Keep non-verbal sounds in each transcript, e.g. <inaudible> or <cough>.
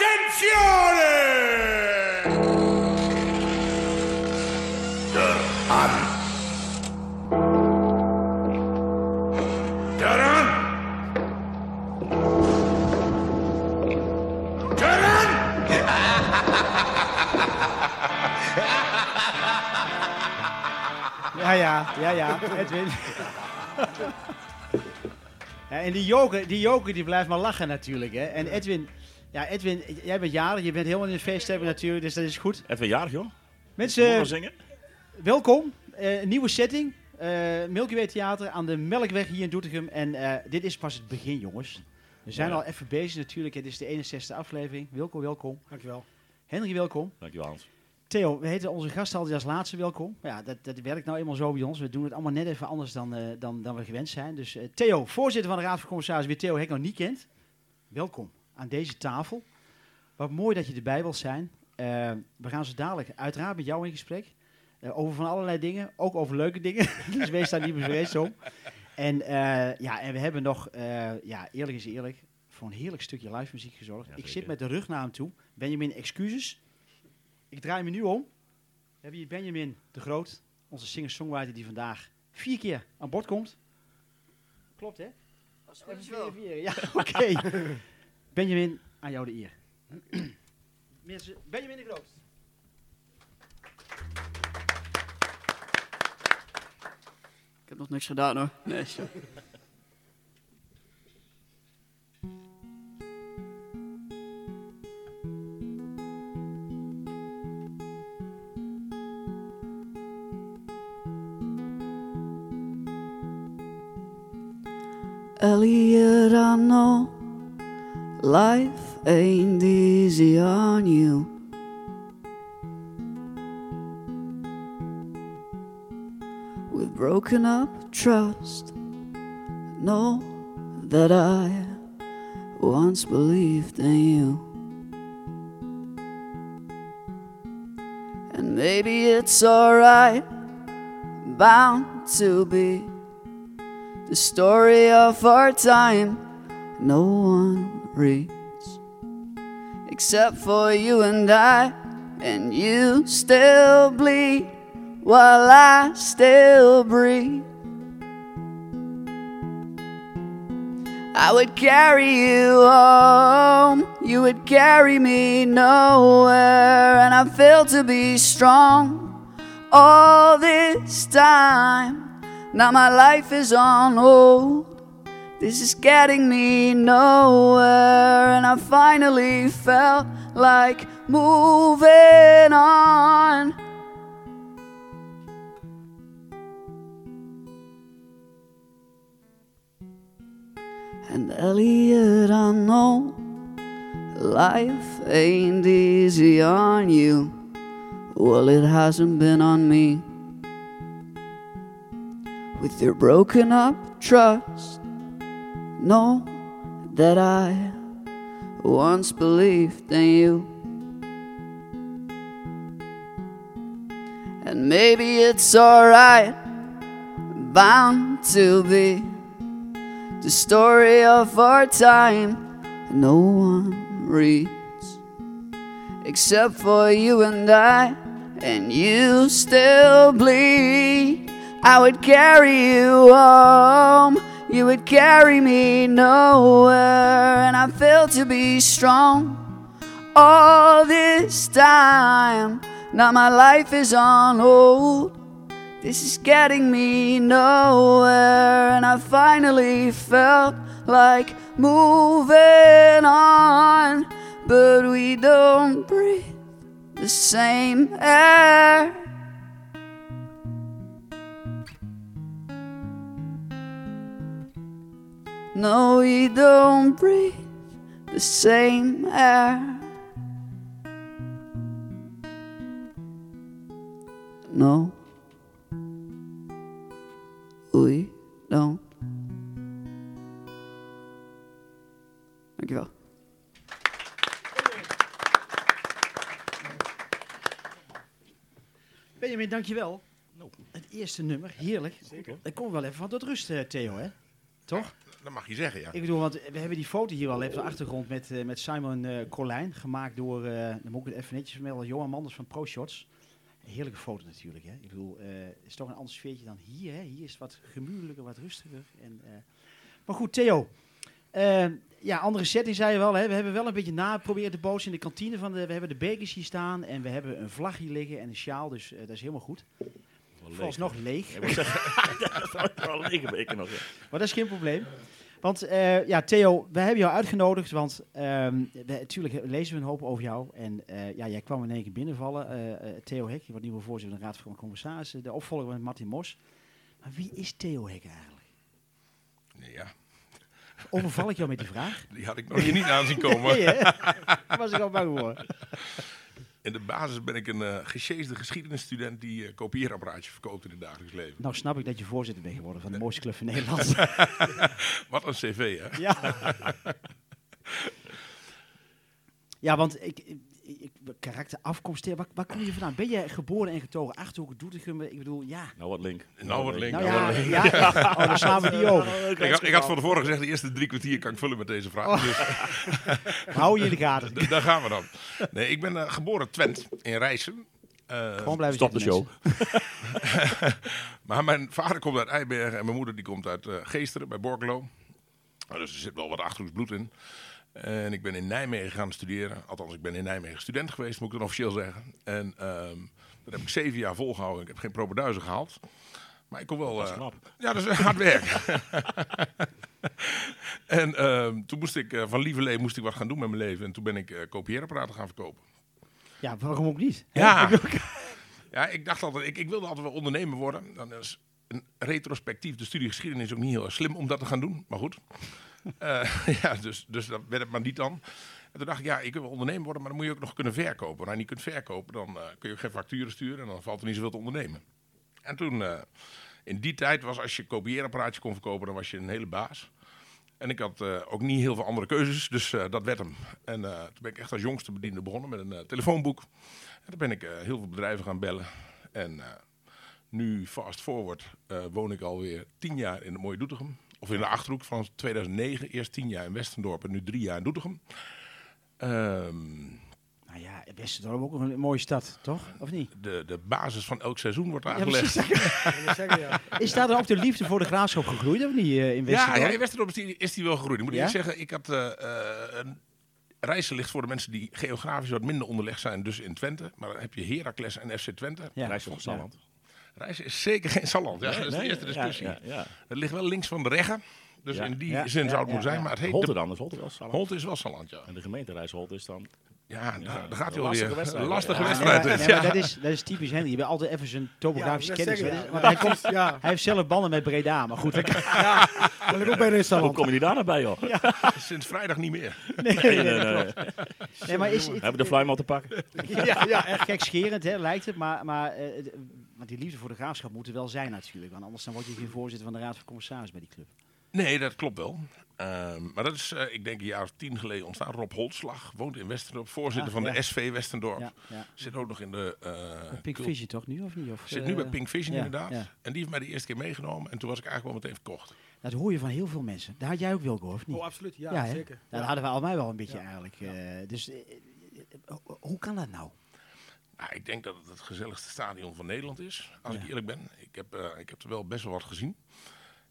Attenzione! An. Taran! Taran! Ja, ja, ja, ja, Edwin. ja, en die joker, die joker die blijft maar lachen natuurlijk. Hè. En Edwin, ja, Edwin, jij bent jarig, je bent helemaal in de feeststemming natuurlijk, dus dat is goed. Even jarig, joh. Mensen, zingen? welkom. Eh, een nieuwe setting. Eh Milky Way Theater aan de Melkweg hier in Doetinchem. En eh, dit is pas het begin, jongens. We zijn Ja. al even bezig natuurlijk. Het is de 61ste aflevering. Wilco, welkom. Dankjewel. Henry, welkom. Dankjewel, Hans. Theo, we heten onze gast altijd als laatste welkom. Maar Ja, dat, dat werkt nou eenmaal zo bij ons. We doen het allemaal net even anders dan, eh, dan, dan we gewend zijn. Dus eh, Theo, voorzitter van de Raad van Commissarissen, wie Theo Hek nog niet kent. Welkom aan deze tafel. Wat mooi dat je erbij wilt zijn. Eh, we gaan zo dadelijk uiteraard met jou in gesprek. Eh, over van allerlei dingen, ook over leuke dingen. <laughs> dus wees daar niet bevreesd om. En, eh, ja, en we hebben nog, eh, ja, eerlijk is eerlijk, voor een heerlijk stukje live muziek gezorgd. Ja, ik zit met de rug naar hem toe. Benjamin, excuses. Ik draai me nu om. We hebben hier Benjamin de Groot, onze singer-songwriter die vandaag vier keer aan bod komt. Klopt, hè? Vier. Ja, <laughs> oké. Benjamin, aan jou de eer. <clears throat> Mensen, Benjamin de Groot. Ik heb nog niks gedaan hoor. Nee, zo. Elliot, I know life ain't easy on you. We've broken up trust. Know that I once believed in you. And maybe it's alright, bound to be the story of our time. No one reads except for you and I, and you still bleed while I still breathe. I would carry you home, you would carry me nowhere, and I failed to be strong all this time. Now my life is on hold. This is getting me nowhere, and I finally felt like moving on. And Elliot, I know life ain't easy on you. Well, it hasn't been on me. With your broken up trust, know that I once believed in you. And maybe it's alright, bound to be the story of our time. No one reads except for you and I, and you still bleed. I would carry you home, you would carry me nowhere, and I failed to be strong all this time. Now my life is on hold. This is getting me nowhere, and I finally felt like moving on. But we don't breathe the same air. No, we don't breathe the same air. No, we don't. Dankjewel. Benjamin, dankjewel. Het eerste nummer, heerlijk. Zeker. Dan komen we wel even van tot rust, eh, Theo, hè? Toch? Dat mag je zeggen, ja. Ik bedoel, want we hebben die foto hier al even op de achtergrond met, eh, met Simon eh Colijn. Gemaakt door, eh dan moet ik het even netjes vermelden, Johan Manders van ProShots. Een heerlijke foto natuurlijk. Hè? Ik bedoel, eh, het is toch een ander sfeertje dan hier. Hè? Hier is het wat gemoedelijker, wat rustiger. En, maar goed, Theo. ja, andere setting zei je wel. Hè? We hebben wel een beetje na proberen te bootsen in de kantine. Van de, we hebben de bekers hier staan en we hebben een vlag hier liggen en een sjaal. Dus dat is helemaal goed. Vooralsnog leeg. Ik moet zeggen, <laughs> <laughs> dat is wel nog. ja. Maar dat is geen probleem. Want eh, ja, Theo, we hebben jou uitgenodigd, want ehm, we, natuurlijk lezen we een hoop over jou. En eh, ja, jij kwam in één keer binnenvallen. Eh, Theo Hek, je wordt nieuwe voorzitter van de Raad van Commissarissen. De opvolger van Martin Mos. Maar wie is Theo Hek eigenlijk? Ja. Overval ik jou met die vraag? Die had ik nog niet aan zien komen. <laughs> Nee, was ik al bang voor. In de basis ben ik een uh, gesjeesde geschiedenisstudent die uh, kopieerapparaatje verkoopt in het dagelijks leven. Nou snap ik dat je voorzitter bent geworden van de mooiste club van <laughs> Nederland. Wat een cv, hè? Ja. <laughs> ja, want ik, ik, karakter, afkomst, waar, waar kom je vandaan? Ben je geboren en getogen Achterhoek, Doetinchem? Ik bedoel, ja. Nou, wat link. Nou, wat link. Nou nou, ja, link. ja. Oh, dan slaan we die <laughs> over. Ik, had, ik had van tevoren gezegd, de eerste drie kwartier kan ik vullen met deze vraag. Dus <laughs> Hou je in de gaten. <laughs> d- daar gaan we dan. Nee, ik ben eh, geboren Twent in Rijssen. Eh, Gewoon blijven Stop de show. maar mijn vader komt uit Eibergen en mijn moeder die komt uit eh, Geesteren bij Borkelo. Nou, dus er zit wel wat Achterhoeks bloed in. En ik ben in Nijmegen gaan studeren. Althans, ik ben in Nijmegen student geweest, moet ik dan officieel zeggen. En ehm, dat heb ik zeven jaar volgehouden. Ik heb geen propenduizen gehaald. Maar ik kon wel... Dat is eh, knap. ja, dat is <laughs> hard werk. <laughs> en ehm, toen moest ik, eh, van Lieverlee moest ik wat gaan doen met mijn leven. En toen ben ik eh kopieerapparaten gaan verkopen. Ja, waarom ook niet? Ja. <laughs> ja, ik dacht altijd, ik, ik wilde altijd wel ondernemer worden. Dan is een retrospectief, de studie geschiedenis ook niet heel slim om dat te gaan doen. Maar goed. <laughs> Eh, ja, dus, dus dat werd het maar niet dan. En toen dacht ik, ja, ik wil ondernemer worden, maar dan moet je ook nog kunnen verkopen. Als je niet kunt verkopen, dan eh, kun je geen facturen sturen en dan valt er niet zoveel te ondernemen. En toen, eh, in die tijd was als je kopieerapparaatje kon verkopen, dan was je een hele baas. En ik had ook niet heel veel andere keuzes, dus dat werd hem. En toen ben ik echt als jongste bediende begonnen met een telefoonboek. En toen ben ik heel veel bedrijven gaan bellen. En nu, fast forward, woon ik alweer tien jaar in het mooie Doetinchem. Of in de Achterhoek van 2009. Eerst tien jaar in Westendorp en nu drie jaar in Doetinchem. Ehm, Nou ja, Westerdorp ook een mooie stad, toch? Of niet? de, de basis van elk seizoen wordt Ja, aangelegd. precies. <laughs> Is daar dan ook de liefde voor de graafschap gegroeid, of niet, eh, in Ja, Westerdorp? ja, in Westendorp is die, is die wel gegroeid. Ik moet Ja? eerlijk zeggen, ik had eh, eh, een reizen ligt voor de mensen die geografisch wat minder onderlegd zijn, dus in Twente. Maar dan heb je Heracles en FC Twente. Ja. Reis van Salland. Reizen is zeker geen Salland. Ja, dat is de eerste discussie. Ja, ja, ja. Het ligt wel links van de Reggen. Dus Ja. in die Ja, zin ja, zou het ja, moeten zijn. ja. Maar het heet Holte dan, is Holte wel Salland. Holt is wel Salland, ja. En de gemeentereis Holte is dan... Ja, daar, daar gaat hij Lastige alweer. lastige Ja, Ja, nee, wedstrijd. maar, ja. dat, is, dat is typisch Henry. Je bent altijd even zijn topografische Ja, kennis. Want ja. hij, komt, Ja, hij heeft zelf banden met Breda, maar goed. dat- dat ligt ook bij Hoe kom je daar nou bij, joh? Sinds vrijdag niet meer. nee, Nee, nee, nee. nee, maar is, hebben de flyman te pakken. ja, ja, echt gekscherend hè, lijkt het. Maar, maar eh, want die liefde voor de graafschap moet er wel zijn natuurlijk. Want anders dan word je geen voorzitter van de Raad van Commissarissen bij die club. Nee, dat klopt wel. Ehm, maar dat is, eh, ik denk, een jaar of tien geleden ontstaan. Rob Holtslag woont in Westendorp, voorzitter Ah, van ja. de SV Westendorp. Ja, ja. Zit ook nog in de... eh, Pink cult- Vision toch nu of niet? Of, Zit eh, nu bij Pink Vision ja, inderdaad. ja. En die heeft mij de eerste keer meegenomen. En toen was ik eigenlijk wel meteen verkocht. Dat hoor je van heel veel mensen. Daar had jij ook Wilco, of niet? Oh, absoluut. Ja, zeker. Dat hadden we allemaal wel een beetje eigenlijk. eh, dus eh, eh, ho- hoe kan dat nou? Nou, ik denk dat het het gezelligste stadion van Nederland is. Als Ja. ik eerlijk ben. Ik heb, eh, ik heb er wel best wel wat gezien.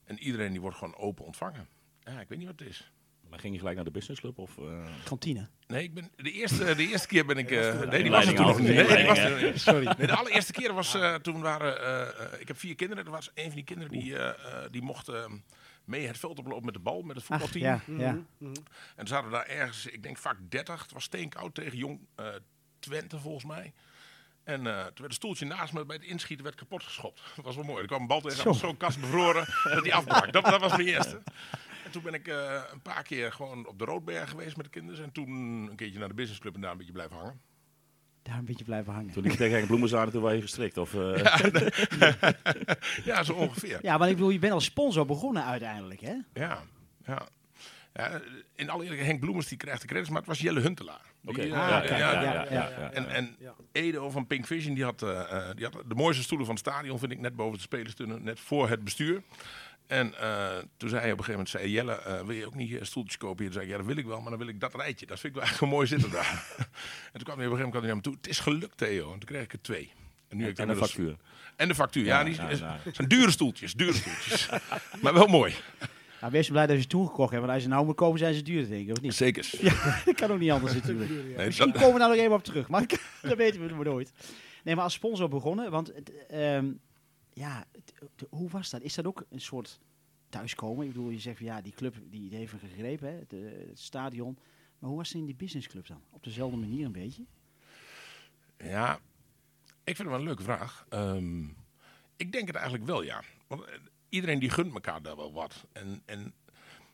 En iedereen die wordt gewoon open ontvangen. Ja, ik weet niet wat het is. Maar ging je gelijk naar de businessclub? Of, eh, Kantine. Nee, ik ben, de, eerste, de eerste keer ben ik... eh, toen nee, die was er toen nog niet. Nee, die was er. Sorry. Nee, de allereerste keer was eh, toen waren... ik heb vier kinderen. Er was een van die kinderen die, die mocht eh, mee het veld oplopen met de bal, met het Ach, voetbalteam. ja, ja. Mhm. En toen zaten we daar ergens, ik denk vaak 30. Het was steenkoud tegen jong eh, Twente volgens mij. En eh, toen werd een stoeltje naast me bij het inschieten werd kapot geschopt. Dat was wel mooi. Er kwam een bal tegen, zo'n kast bevroren dat die afbrak. Dat, dat was mijn eerste. En toen ben ik eh, een paar keer gewoon op de Roodberg geweest met de kinderen. En toen een keertje naar de businessclub en daar een beetje blijven hangen. Daar een beetje blijven hangen. toen liep je tegen Henk Bloemens aan, toen was je gestrikt. Of, eh, Ja, <laughs> zo ongeveer. Ja, maar ik bedoel, je bent als sponsor begonnen uiteindelijk, hè? Ja, ja. Ja in alle eerlijkheid, Henk Bloemers die krijgt de credits, maar het was Jelle Huntelaar. Oké. Ja, ja, kijk, ja, ja, ja, ja. ja, ja. En, en Ja. Edo van Pink Vision, die had, eh, eh, die had de mooiste stoelen van het stadion, vind ik, net boven de spelerstunnen, net voor het bestuur. En eh, toen zei hij op een gegeven moment, zei Jelle, eh, wil je ook niet een stoeltje kopen hier? Toen zei ik, ja dat wil ik wel, maar dan wil ik dat rijtje. Dat vind ik wel echt een mooi zitten daar. <laughs> en toen kwam hij op een gegeven moment naar me toe, het is gelukt Theo. En toen kreeg ik er twee. En, nu heb ik En inmiddels- factuur. En de factuur, ja. Ja, die ja, is- ja. zijn dure stoeltjes, dure stoeltjes. <laughs> maar wel mooi. Nou, wees blij dat je ze toegekocht hebt, want als je nou moet kopen zijn ze duur, denk ik, of niet? Zeker. <laughs> dat kan ook niet anders natuurlijk. Nee, Misschien dat- komen we daar nog even op terug, maar <laughs> dat weten we nooit. Nee, maar als sponsor begonnen, want ehm, ja, hoe was dat? Is dat ook een soort thuiskomen? Ik bedoel, je zegt van ja, die club die heeft hem gegrepen, hè, het, eh, het stadion. Maar hoe was het in die businessclub dan? Op dezelfde manier een beetje? Ja, ik vind het wel een leuke vraag. Ehm, ik denk het eigenlijk wel, ja. Want eh, iedereen die gunt elkaar daar wel wat. En, en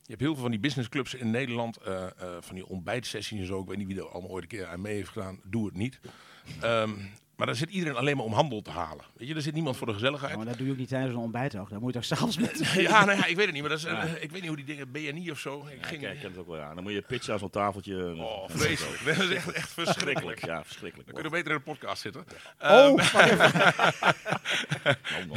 je hebt heel veel van die businessclubs in Nederland, eh, eh, van die ontbijtsessies en zo. Ik weet niet wie er allemaal ooit een keer aan mee heeft gedaan. Doe het niet. Ehm, maar daar zit iedereen alleen maar om handel te halen. Weet je, er zit niemand voor de Ja, gezelligheid. maar dat doe je ook niet tijdens een ontbijt, toch? Dan moet je toch s'avonds met... <laughs> Ja, nou ja, ik weet het niet. Maar dat is, eh, ik weet niet hoe die dingen, BNI of zo. Ik Ja, ging, ik ken het ook wel, ja. Dan moet je pitchen aan zo'n tafeltje. oh, vreselijk. <laughs> Dat is echt, echt verschrikkelijk. Ja, verschrikkelijk. Dan kun je beter in de podcast zitten. Oh, Oh, oh, oh.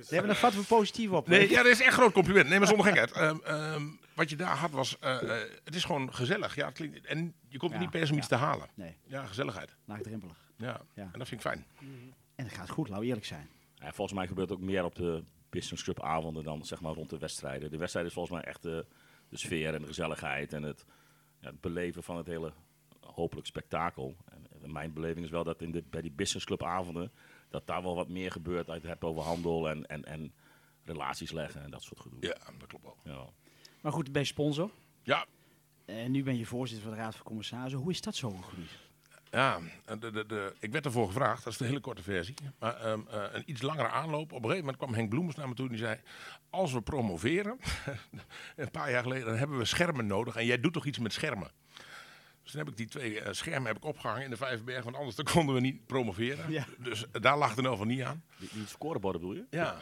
Dus. Ze hebben een vat voor positief op. Nee, ja, dat is echt een groot compliment. Nee, maar zonder gekheid. Ehm, ehm, wat je daar had was, eh, eh, het is gewoon gezellig. Ja, het klinkt, en je komt er niet per se om iets te halen. Nee, Ja, gezelligheid. laagdrempelig. Ja. Ja. en dat vind ik fijn. En het gaat goed, laten we eerlijk zijn. Ja, volgens mij gebeurt het ook meer op de business club avonden dan zeg maar rond de wedstrijden. De wedstrijd is volgens mij echt de, de sfeer en de gezelligheid en het, ja, het beleven van het hele hopelijk spektakel. En, en mijn beleving is wel dat in de, bij die business club avonden dat daar wel wat meer gebeurt. Uit het hebben over handel en, en, en relaties leggen en dat soort gedoe. Ja, dat klopt wel. Ja. Maar goed, bij sponsor. Ja, En nu ben je voorzitter van de Raad van Commissarissen. Hoe is dat zo gegroeid? ja de, de, de, ik werd ervoor gevraagd, dat is de hele korte versie. Maar ehm, eh, een iets langere aanloop. Op een gegeven moment kwam Henk Bloemers naar me toe en die zei... Als we promoveren, <laughs> een paar jaar geleden, dan hebben we schermen nodig. En jij doet toch iets met schermen? Dus toen heb ik die twee eh, schermen heb ik opgehangen in de Vijverberg. Want anders dan konden we niet promoveren. Ja. Dus eh, daar lag nou van niet aan. Die, die scoreborden bedoel je? Ja.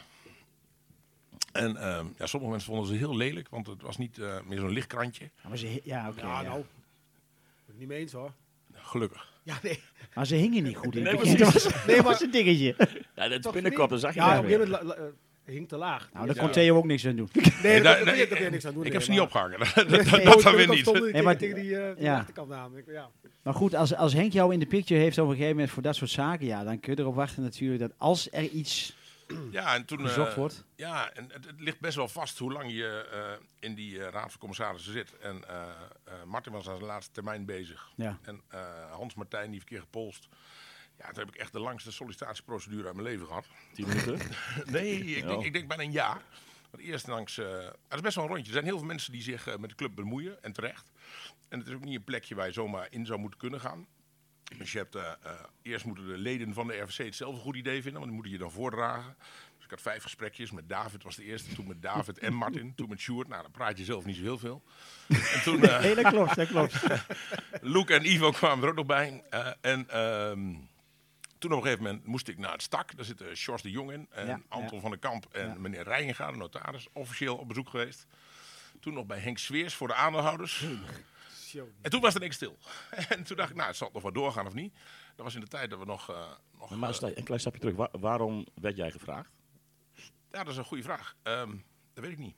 En ehm, ja, sommige mensen vonden ze heel lelijk, want het was niet eh, meer zo'n lichtkrantje. Ja, maar ze, ja, oké. Ja, ja. nou. Ben ik niet mee eens hoor. Gelukkig. Ja, nee. Maar ze hingen niet goed in Nee, het <laughs> begin. Dat was, een dingetje. Ja, dat binnenkop, dat zag je Ja, op een gegeven moment hing te laag. Nou, daar Ja. kon Theo ook niks aan doen. Nee, Nee, daar kun je niks aan doen. ik heb ze niet opgehangen. <laughs> dat Nee, dat, nee, dat dan weer toen niet. Nee, maar- tegen die, eh, achterkant. Ik- Ja. Maar goed, als, als Henk jou in de picture heeft op een gegeven moment voor dat soort zaken, ja, dan kun je erop wachten natuurlijk dat als er iets <clears throat> Ja, en toen. eh, gezocht wordt. Ja, en het, het ligt best wel vast hoe lang je eh, in die eh, raad van commissarissen zit. En eh, eh, Martin was aan zijn laatste termijn bezig. Ja. En eh, Hans Martijn, die heeft een keer gepolst. Ja, toen heb ik echt de langste sollicitatieprocedure uit mijn leven gehad. Tien minuten. <laughs> Nee, ik, denk, Oh. ik denk bijna een jaar. Want eerst langs. eh het is best wel een rondje. Er zijn heel veel mensen die zich eh, met de club bemoeien. En terecht. En het is ook niet een plekje waar je zomaar in zou moeten kunnen gaan. Dus je hebt, eh, eh, eerst moeten de leden van de RVC het zelf een goed idee vinden. Want die moeten je dan voordragen. Dus ik had vijf gesprekjes. Met David was de eerste. Toen met David en Martin. <laughs> Toen met Sjoerd. Nou, dan praat je zelf niet zo heel veel. En toen... eh, Nee, dat klopt, dat klopt. <laughs> Luke en Ivo kwamen er ook nog bij. Eh, en ehm, toen op een gegeven moment moest ik naar het stak. Daar zitten Sjors de Jong in. En Ja, Anton ja. van der Kamp en Ja. meneer Rijnga, de notaris. Officieel op bezoek geweest. Toen nog bij Henk Sveers voor de aandeelhouders. <laughs> En toen was het niks stil. <laughs> en toen dacht ik, nou, het zal nog wel doorgaan of niet. Dat was in de tijd dat we nog... eh, nog Maar eh, een klein stapje terug. Wa- waarom werd jij gevraagd? ja, dat is een goede vraag. Ehm, dat weet ik niet.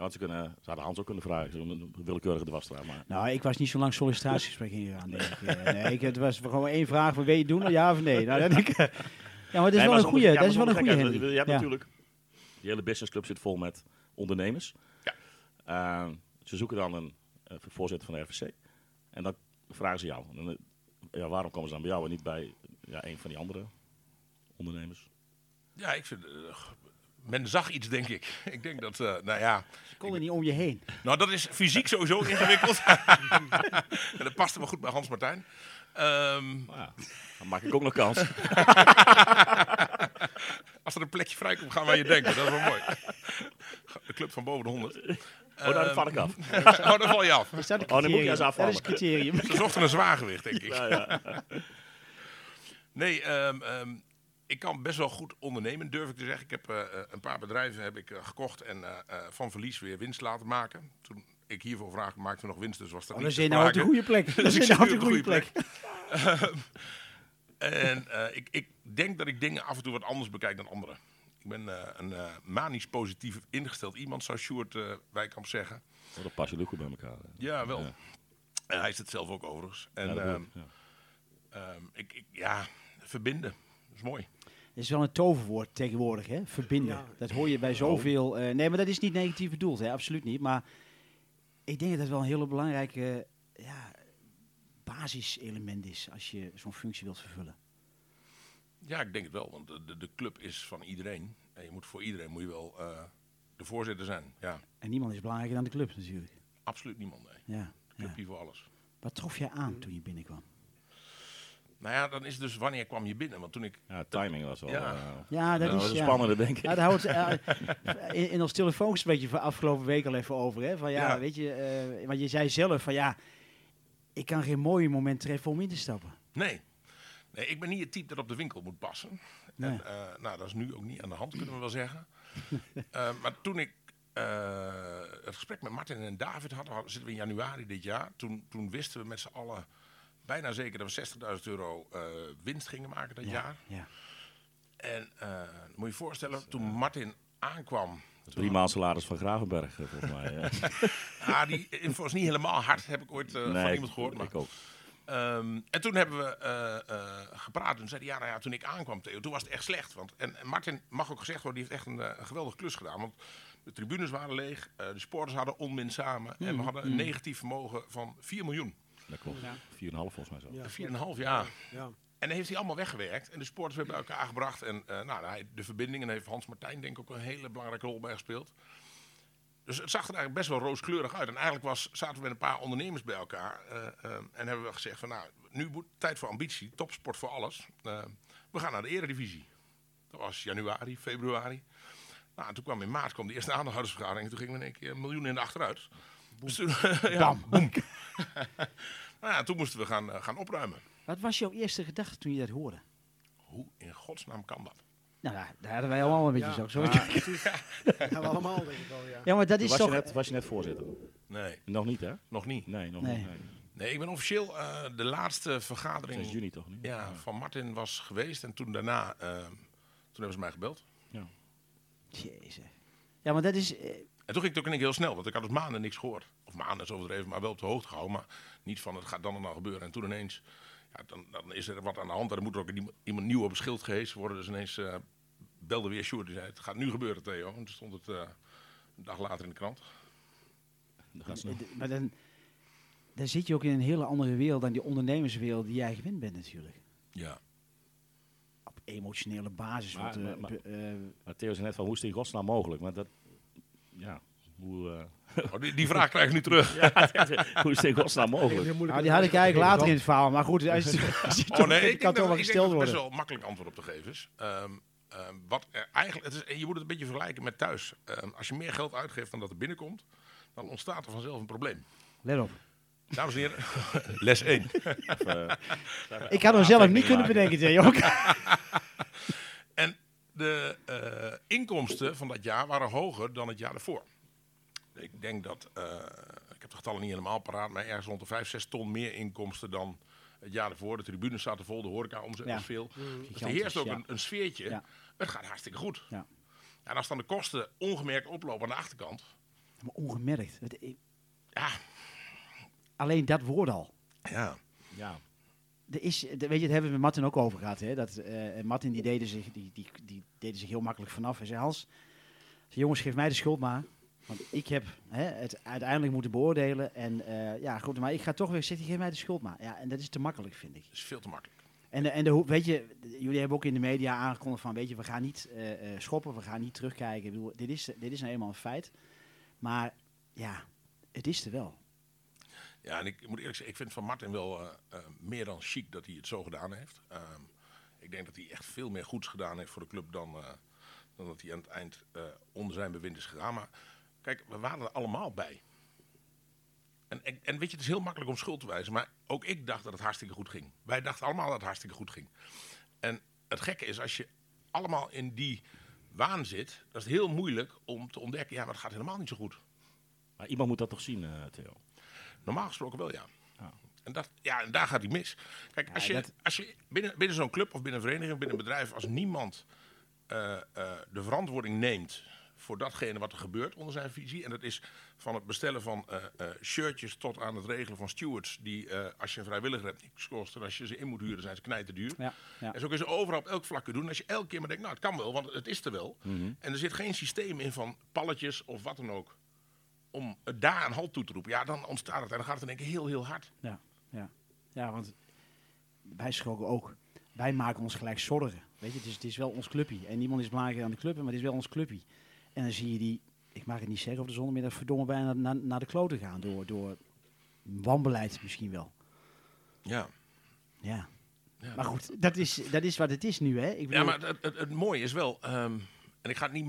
Ja, want ze, kunnen, ze hadden Hans ook kunnen vragen. Zo'n willekeurige dwarsstraat. Maar Nou, ik was niet zo lang sollicitatiegesprek denk ik. Eh, Nee, ik, het was gewoon één vraag, wil je het doen, ja of nee? Nou, dan ik, <laughs> ja, maar dat is Nee, wel maar een goede, ja, dat is wel een goede. Je hebt Ja. natuurlijk... Die hele businessclub zit vol met ondernemers. Ja. Eh, ze zoeken dan een eh, voorzitter van de RVC. En dan vragen ze jou. En ja, waarom komen ze dan bij jou en niet bij ja, een van die andere ondernemers? Ja, ik vind... men zag iets, denk ik. <laughs> ik denk dat, eh, nou ja... Je kon er niet om je heen. Nou, dat is fysiek sowieso <laughs> ingewikkeld. <laughs> en dat paste wel goed bij Hans Martijn. Ehm, Nou ja, dan maak ik ook nog kans. als er een plekje vrijkomt, gaan wij je denken. Dat is wel mooi. De club van boven de 100. Oh, daar val ik af. Oh, daar val je af. Is dat een Oh, dan moet criterium? eens afvallen. Dat is een criterium. Ze zochten een zwaargewicht, denk ik. Ja, ja. Nee, ehm, ehm, ik kan best wel goed ondernemen, durf ik te zeggen. Ik heb eh, eh, een paar bedrijven heb ik, eh, gekocht en eh, eh, van verlies weer winst laten maken. Toen ik hiervoor vragen maakte we nog winst, dus was dat Oh, niet dan zit je nou op de goede plek. <laughs> Dan Dus zit nou op de goede plek. En <laughs> eh, ik, ik denk dat ik dingen af en toe wat anders bekijk dan anderen. Ik ben eh, een eh, manisch positief ingesteld iemand, zou Sjoerd Wijkamp zeggen. Oh, dat pas je goed bij elkaar. hè. Ja, wel. Ja. En hij is het zelf ook overigens. En Ja, dat ehm, ja. ehm, ik, ik, ja, verbinden. Dat is mooi. Het is wel een toverwoord tegenwoordig, hè? Verbinden. Ja. Dat hoor je bij zoveel. eh, nee, maar dat is niet negatief bedoeld, hè? Absoluut niet. Maar ik denk dat het wel een hele belangrijke ja, basiselement is als je zo'n functie wilt vervullen. Ja, ik denk het wel. Want de, de, de club is van iedereen. En je moet voor iedereen moet je wel eh, de voorzitter zijn. Ja, En niemand is belangrijker dan de club, natuurlijk. absoluut niemand. Nee. Ja. Club ja. hier voor alles. Wat trof jij aan toen je binnenkwam? Nou ja, dan is het dus wanneer kwam je binnen? Want toen ik... Ja, timing was wel. Ja. eh, Ja, dat dat is een ja. spannende, denk ik. Ja, daar houdt <laughs> eh, in, in ons telefoongesprekje van afgelopen week al even over. Hè? Van ja, Ja. weet je, eh, want je zei zelf van ja, ik kan geen mooie moment treffen om in te stappen. Nee. nee, ik ben niet het type dat op de winkel moet passen. Nee. En, nou, dat is nu ook niet aan de hand, kunnen we wel zeggen. <laughs> Eh, maar toen ik eh, het gesprek met Martin en David hadden, hadden- zitten we in januari dit jaar. Toen, toen wisten we met z'n allen bijna zeker dat we 60.000 euro eh, winst gingen maken dat jaar. Ja. En eh, moet je je voorstellen, toen Martin aankwam... Drie maal salaris van Gravenberg, eh, volgens mij. hè. <laughs> Ah, die is niet helemaal hard, heb ik ooit van iemand gehoord. Maar, ik ook. Ehm, en toen hebben we gepraat. En zei hij, ja, nou ja, toen ik aankwam, Theo, toen was het echt slecht. Want, en, en Martin mag ook gezegd worden, die heeft echt een, een geweldige klus gedaan. Want de tribunes waren leeg, de sporters hadden onmin samen. En we hadden een negatief vermogen van 4 miljoen. Dat klopt. 4,5 volgens mij zo. Ja. 4,5 jaar. Ja. En dat heeft hij allemaal weggewerkt. En de sporters hebben bij elkaar gebracht. En eh, nou, hij- de verbinding. En daar heeft Hans Martijn denk ik ook een hele belangrijke rol bij gespeeld. Dus het zag er eigenlijk best wel rooskleurig uit. En eigenlijk was, zaten we met een paar ondernemers bij elkaar. eh, eh, en hebben we gezegd van nou, nu moet tijd voor ambitie. Topsport voor alles. Eh, we gaan naar de eredivisie. Dat was januari, februari. Nou, en toen kwam in maart kwam de eerste aandeelhoudersvergadering. En toen gingen we in één keer een miljoen in de achteruit. Toen, <laughs> ja, boem. <laughs> nou ja, toen moesten we gaan, eh, gaan opruimen. Wat was jouw eerste gedachte toen je dat hoorde? Hoe in godsnaam kan dat? Nou, daar, daar hadden wij allemaal een beetje Ja. zo. zo. Ja, <laughs> precies. Ja, we allemaal denk ik wel, ja. Ja, maar dat is was, toch... je net, was je net voorzitter? Nee, Nog niet, hè? nog niet. Nee, nog Nee. niet. Nee. Nee, ik ben officieel eh, de laatste vergadering 6 juni toch niet? ja, van Martin was geweest. En toen daarna, eh, toen hebben ze mij gebeld. Jezus. Ja, maar dat is... En toen ging het ook in één keer heel snel, want ik had dus maanden niks gehoord. Of maanden is overdreven, maar wel op de hoogte gehouden. Maar niet van het gaat dan en dan gebeuren. En toen ineens, ja, dan, dan is er wat aan de hand. En dan moet er ook iemand- nieuw op het schild gehezen worden. Dus ineens eh, belde weer Sjoerd. Die zei, het gaat nu gebeuren Theo. En toen stond het eh, een dag later in de krant. Maar dan, dan zit je ook in een hele andere wereld dan die ondernemerswereld die jij gewend bent natuurlijk. Ja. Op emotionele basis. Maar- want, eh, maar- maar- be- Maar Theo zei net van, hoe is het in godsnaam mogelijk? Maar dat, ja, hoe, eh, Oh, die, die vraag krijg ik nu terug. <laughs> hoe is het in godsnaam mogelijk? nou, die had ik eigenlijk later in het verhaal. Maar goed, als, als je Oh nee, ik kan toch wel ik gesteld dat het best worden. wel makkelijk antwoord op te geven is. Ehm, ehm, wat er eigenlijk, het is, je moet het een beetje vergelijken met thuis. Ehm, als je meer geld uitgeeft dan dat er binnenkomt, dan ontstaat er vanzelf een probleem. Let op. Dames en heren, <laughs> les 1. <laughs> Ik had hem zelf niet kunnen bedenken, Theo. De eh, inkomsten van dat jaar waren hoger dan het jaar ervoor. Ik denk dat, eh, ik heb de getallen niet helemaal paraat, maar ergens rond de 5, 6 ton meer inkomsten dan het jaar ervoor. De tribunes zaten vol, de horeca omzet Ja. was veel. Dus er Gigantisch, heerst ook ja. een, een sfeertje. Ja. Het gaat hartstikke goed. Ja. En als dan de kosten ongemerkt oplopen aan de achterkant, Maar ongemerkt. Ja, Alleen dat woord al. ja. Ja, Er is, de- weet je, het hebben we met Martin ook over gehad. Hè? Dat, eh, Martin die deden, zich, die, die, die deden zich heel makkelijk vanaf. Hij zei, Hans, jongens, geef mij de schuld maar. Want ik heb hè, het uiteindelijk moeten beoordelen. En eh, ja, goed, maar ik ga toch weer zeggen, geef mij de schuld maar. Ja, en dat is te makkelijk, vind ik. Dat is veel te makkelijk. En, de, en de, weet je, jullie hebben ook in de media aangekondigd van, weet je, we gaan niet eh, eh, schoppen, we gaan niet terugkijken. Ik bedoel, dit, is, dit is nou eenmaal een feit. Maar ja, het is er wel. Ja, en ik moet eerlijk zeggen, ik vind van Martin wel eh, eh, meer dan chic dat hij het zo gedaan heeft. Ehm, ik denk dat hij echt veel meer goeds gedaan heeft voor de club dan, eh, dan dat hij aan het eind onder zijn bewind is gegaan. Maar kijk, we waren er allemaal bij. En, en, weet je, het is heel makkelijk om schuld te wijzen, maar ook ik dacht dat het hartstikke goed ging. Wij dachten allemaal dat het hartstikke goed ging. En het gekke is, als je allemaal in die waan zit, dat is het heel moeilijk om te ontdekken, ja, maar het gaat helemaal niet zo goed. maar iemand moet dat toch zien, Theo? Normaal gesproken wel, ja. Ja. En, dat, ja, en daar gaat hij mis. Kijk, als je, dat- als je binnen, binnen zo'n club of binnen een vereniging, binnen een bedrijf, als niemand eh, eh, de verantwoording neemt voor datgene wat er gebeurt onder zijn visie. En dat is van het bestellen van eh, shirtjes tot aan het regelen van stewards. Die als je een vrijwilliger hebt niks kost. En als je ze in moet huren zijn ze knijten duur. Ja, ja. En zo kun je ze overal op elk vlak doen. Als je elke keer maar denkt, nou het kan wel, want het is er wel. En er zit geen systeem in van palletjes of wat dan ook. Om daar een halt toe te roepen. Ja, dan ontstaat het. En dan gaat het in één keer heel, heel hard. Ja, ja. ja, want wij schrokken ook. Wij maken ons gelijk zorgen. Weet je, het is, het is wel ons clubje. En niemand is belangrijker dan de club, maar het is wel ons clubje. En dan zie je die, ik mag het niet zeggen op de zondagmiddag, verdomme bijna naar, naar de kloten gaan. Door, door wanbeleid misschien wel. Ja. Ja. Ja. Maar goed, dat is, dat is wat het is nu, hè? Ik Ja, maar het, het, het mooie is wel, ehm, en ik ga, het niet,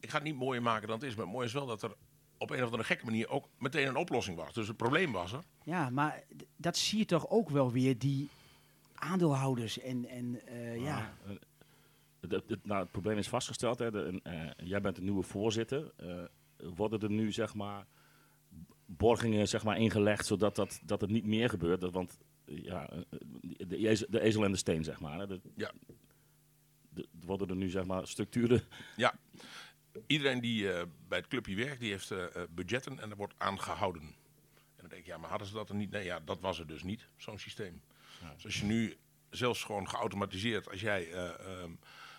ik ga het niet mooier maken dan het is, maar het mooie is wel dat er op een of andere gekke manier ook meteen een oplossing was. Dus het probleem was er. Ja, maar dat zie je toch ook wel weer, die aandeelhouders en, en eh, ja. Het, het, het- nou, het probleem is vastgesteld. Hè, de, eh, jij bent de nieuwe voorzitter. Eh, worden er nu zeg maar borgingen zeg maar, ingelegd zodat dat, dat het niet meer gebeurt? Dat, want eh, ja, eh, de, ezel, de ezel en de steen, zeg maar. Hè, de, Ja. de- worden er nu zeg maar structuren. Ja, iedereen die eh, bij het clubje werkt, die heeft eh, eh, budgetten en er wordt aan gehouden. En dan denk ik, ja, maar hadden ze dat er niet? Nee, ja, dat was er dus niet, zo'n systeem. Dus als je nu zelfs gewoon geautomatiseerd, als jij eh, ehm,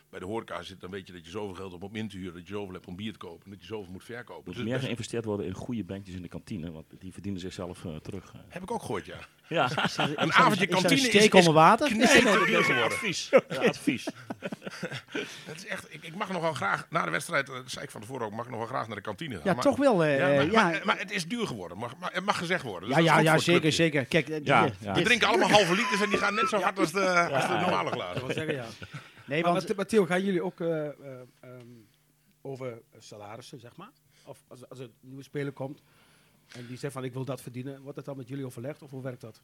bij de horeca zit, dan weet je dat je zoveel geld hebt om in te huren, dat je zoveel hebt om bier te kopen en dat je zoveel moet verkopen. moet Dus meer dat geïnvesteerd worden in goede bankjes in de kantine. Want die verdienen zichzelf eh, terug. eh. heb ik ook gehoord, ja. Ja, <laughs> Een avondje kantine is, steek is onder water. knijterduur geworden. advies. <laughs> Ja, advies. <laughs> Het is echt, ik, ik mag nog wel graag, na de wedstrijd, eh, dat zei ik van tevoren ook, mag ik nog wel graag naar de kantine gaan. Ja, Maar- toch wel. eh, Ja, maar, ja, maar, maar het is duur geworden, mag, maar, het mag gezegd worden. Dus ja, dat is ja, ja, zeker, zeker. Kijk, Ja. We drinken allemaal halve liters en die gaan net zo hard als de, als de normale glazen. Ik wil zeggen, ja. Nee, Maar, want Theo, gaan jullie ook eh, eh, ehm, over salarissen, zeg maar? Of als, als er een nieuwe speler komt en die zegt van ik wil dat verdienen, wordt dat dan met jullie overlegd of hoe werkt dat?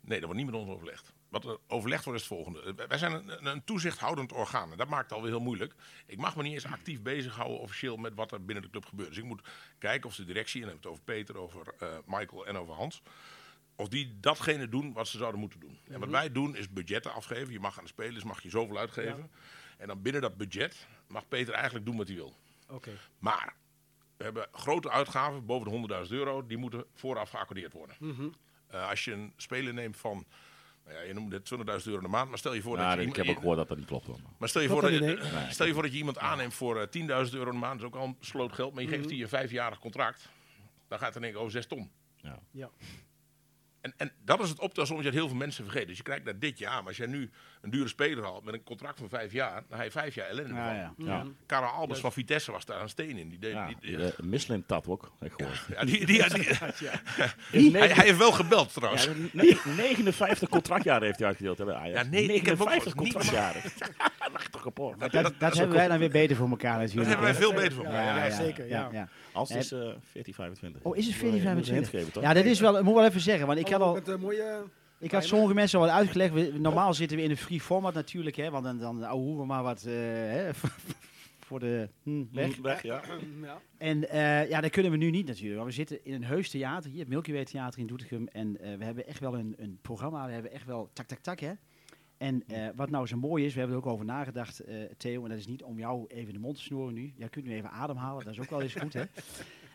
Nee, dat wordt niet met ons overlegd. Wat er overlegd wordt is het volgende. Eh, Wij zijn een, een toezichthoudend orgaan. En dat maakt het alweer heel moeilijk. Ik mag me niet eens actief bezighouden officieel met wat er binnen de club gebeurt. Dus ik moet kijken of de directie, en dan hebben we het over Peter, over eh, Michael en over Hans... of die datgene doen wat ze zouden moeten doen. En wat wij doen is budgetten afgeven. Je mag aan de spelers mag je zoveel uitgeven. En dan binnen dat budget mag Peter eigenlijk doen wat hij wil. Oké. Maar we hebben grote uitgaven boven de 100.000 euro. Die moeten vooraf geaccordeerd worden. Eh, als je een speler neemt van, nou ja, je noemde het 20.000 euro de maand, maar stel je voor dat je ik heb ook gehoord dat dat niet klopt. hoor. maar stel je, voor dat, je- stel je voor dat je iemand aanneemt voor eh, 10.000 euro in de maand, dat is ook al een sloot geld, maar je geeft die een vijfjarig contract, dan gaat het in één keer over 6 ton. Ja. Ja. En, en dat is het optelsom dat heel veel mensen vergeten. Dus je kijkt naar dit jaar, maar als jij nu een dure speler haalt met een contract van vijf jaar, dan ga je vijf jaar ellende Ja, van. ja. Ja. Karel Albers van Vitesse was daar een steen in. Die deed, Ja, die, die- de Michelin tat ook, heb ik gehoord. ja, die, die, <laughs> hij, hij heeft wel gebeld trouwens. Ja, ne- 59 contractjaren heeft hij uitgedeeld hè. Ja, nee, ik heb ook 59 niet <laughs> contractjaren. Dat kapot. dat, dat, hebben wij dan weer beter voor elkaar Dat hebben wij veel beter van. Ja, ja, zeker, ja. Als het is eh 14, 25. Oh, is het Ik wil je- 14, ik moet je een 25? hint geven, toch? Ja, dat is wel, ik moet wel even zeggen, want ik had al, Met mooie... ik had sommige mensen al wat uitgelegd. We- normaal zitten we in een free format natuurlijk, hè, want dan, dan we maar wat eh, hè, <laughs> voor de hm, weg. Weg, ja. <clears throat> ja. En eh, ja, dat kunnen we nu niet natuurlijk. Want we zitten in een heus theater hier, het Milky Way Theater in Doetinchem. En eh, we hebben echt wel een, een programma. We hebben echt wel tak, tak, tak, hè. En eh, wat nou zo mooi is, we hebben er ook over nagedacht, eh, Theo. En dat is niet om jou even de mond te snoeren nu. Jij kunt nu even ademhalen, dat is ook wel eens goed, hè. <laughs>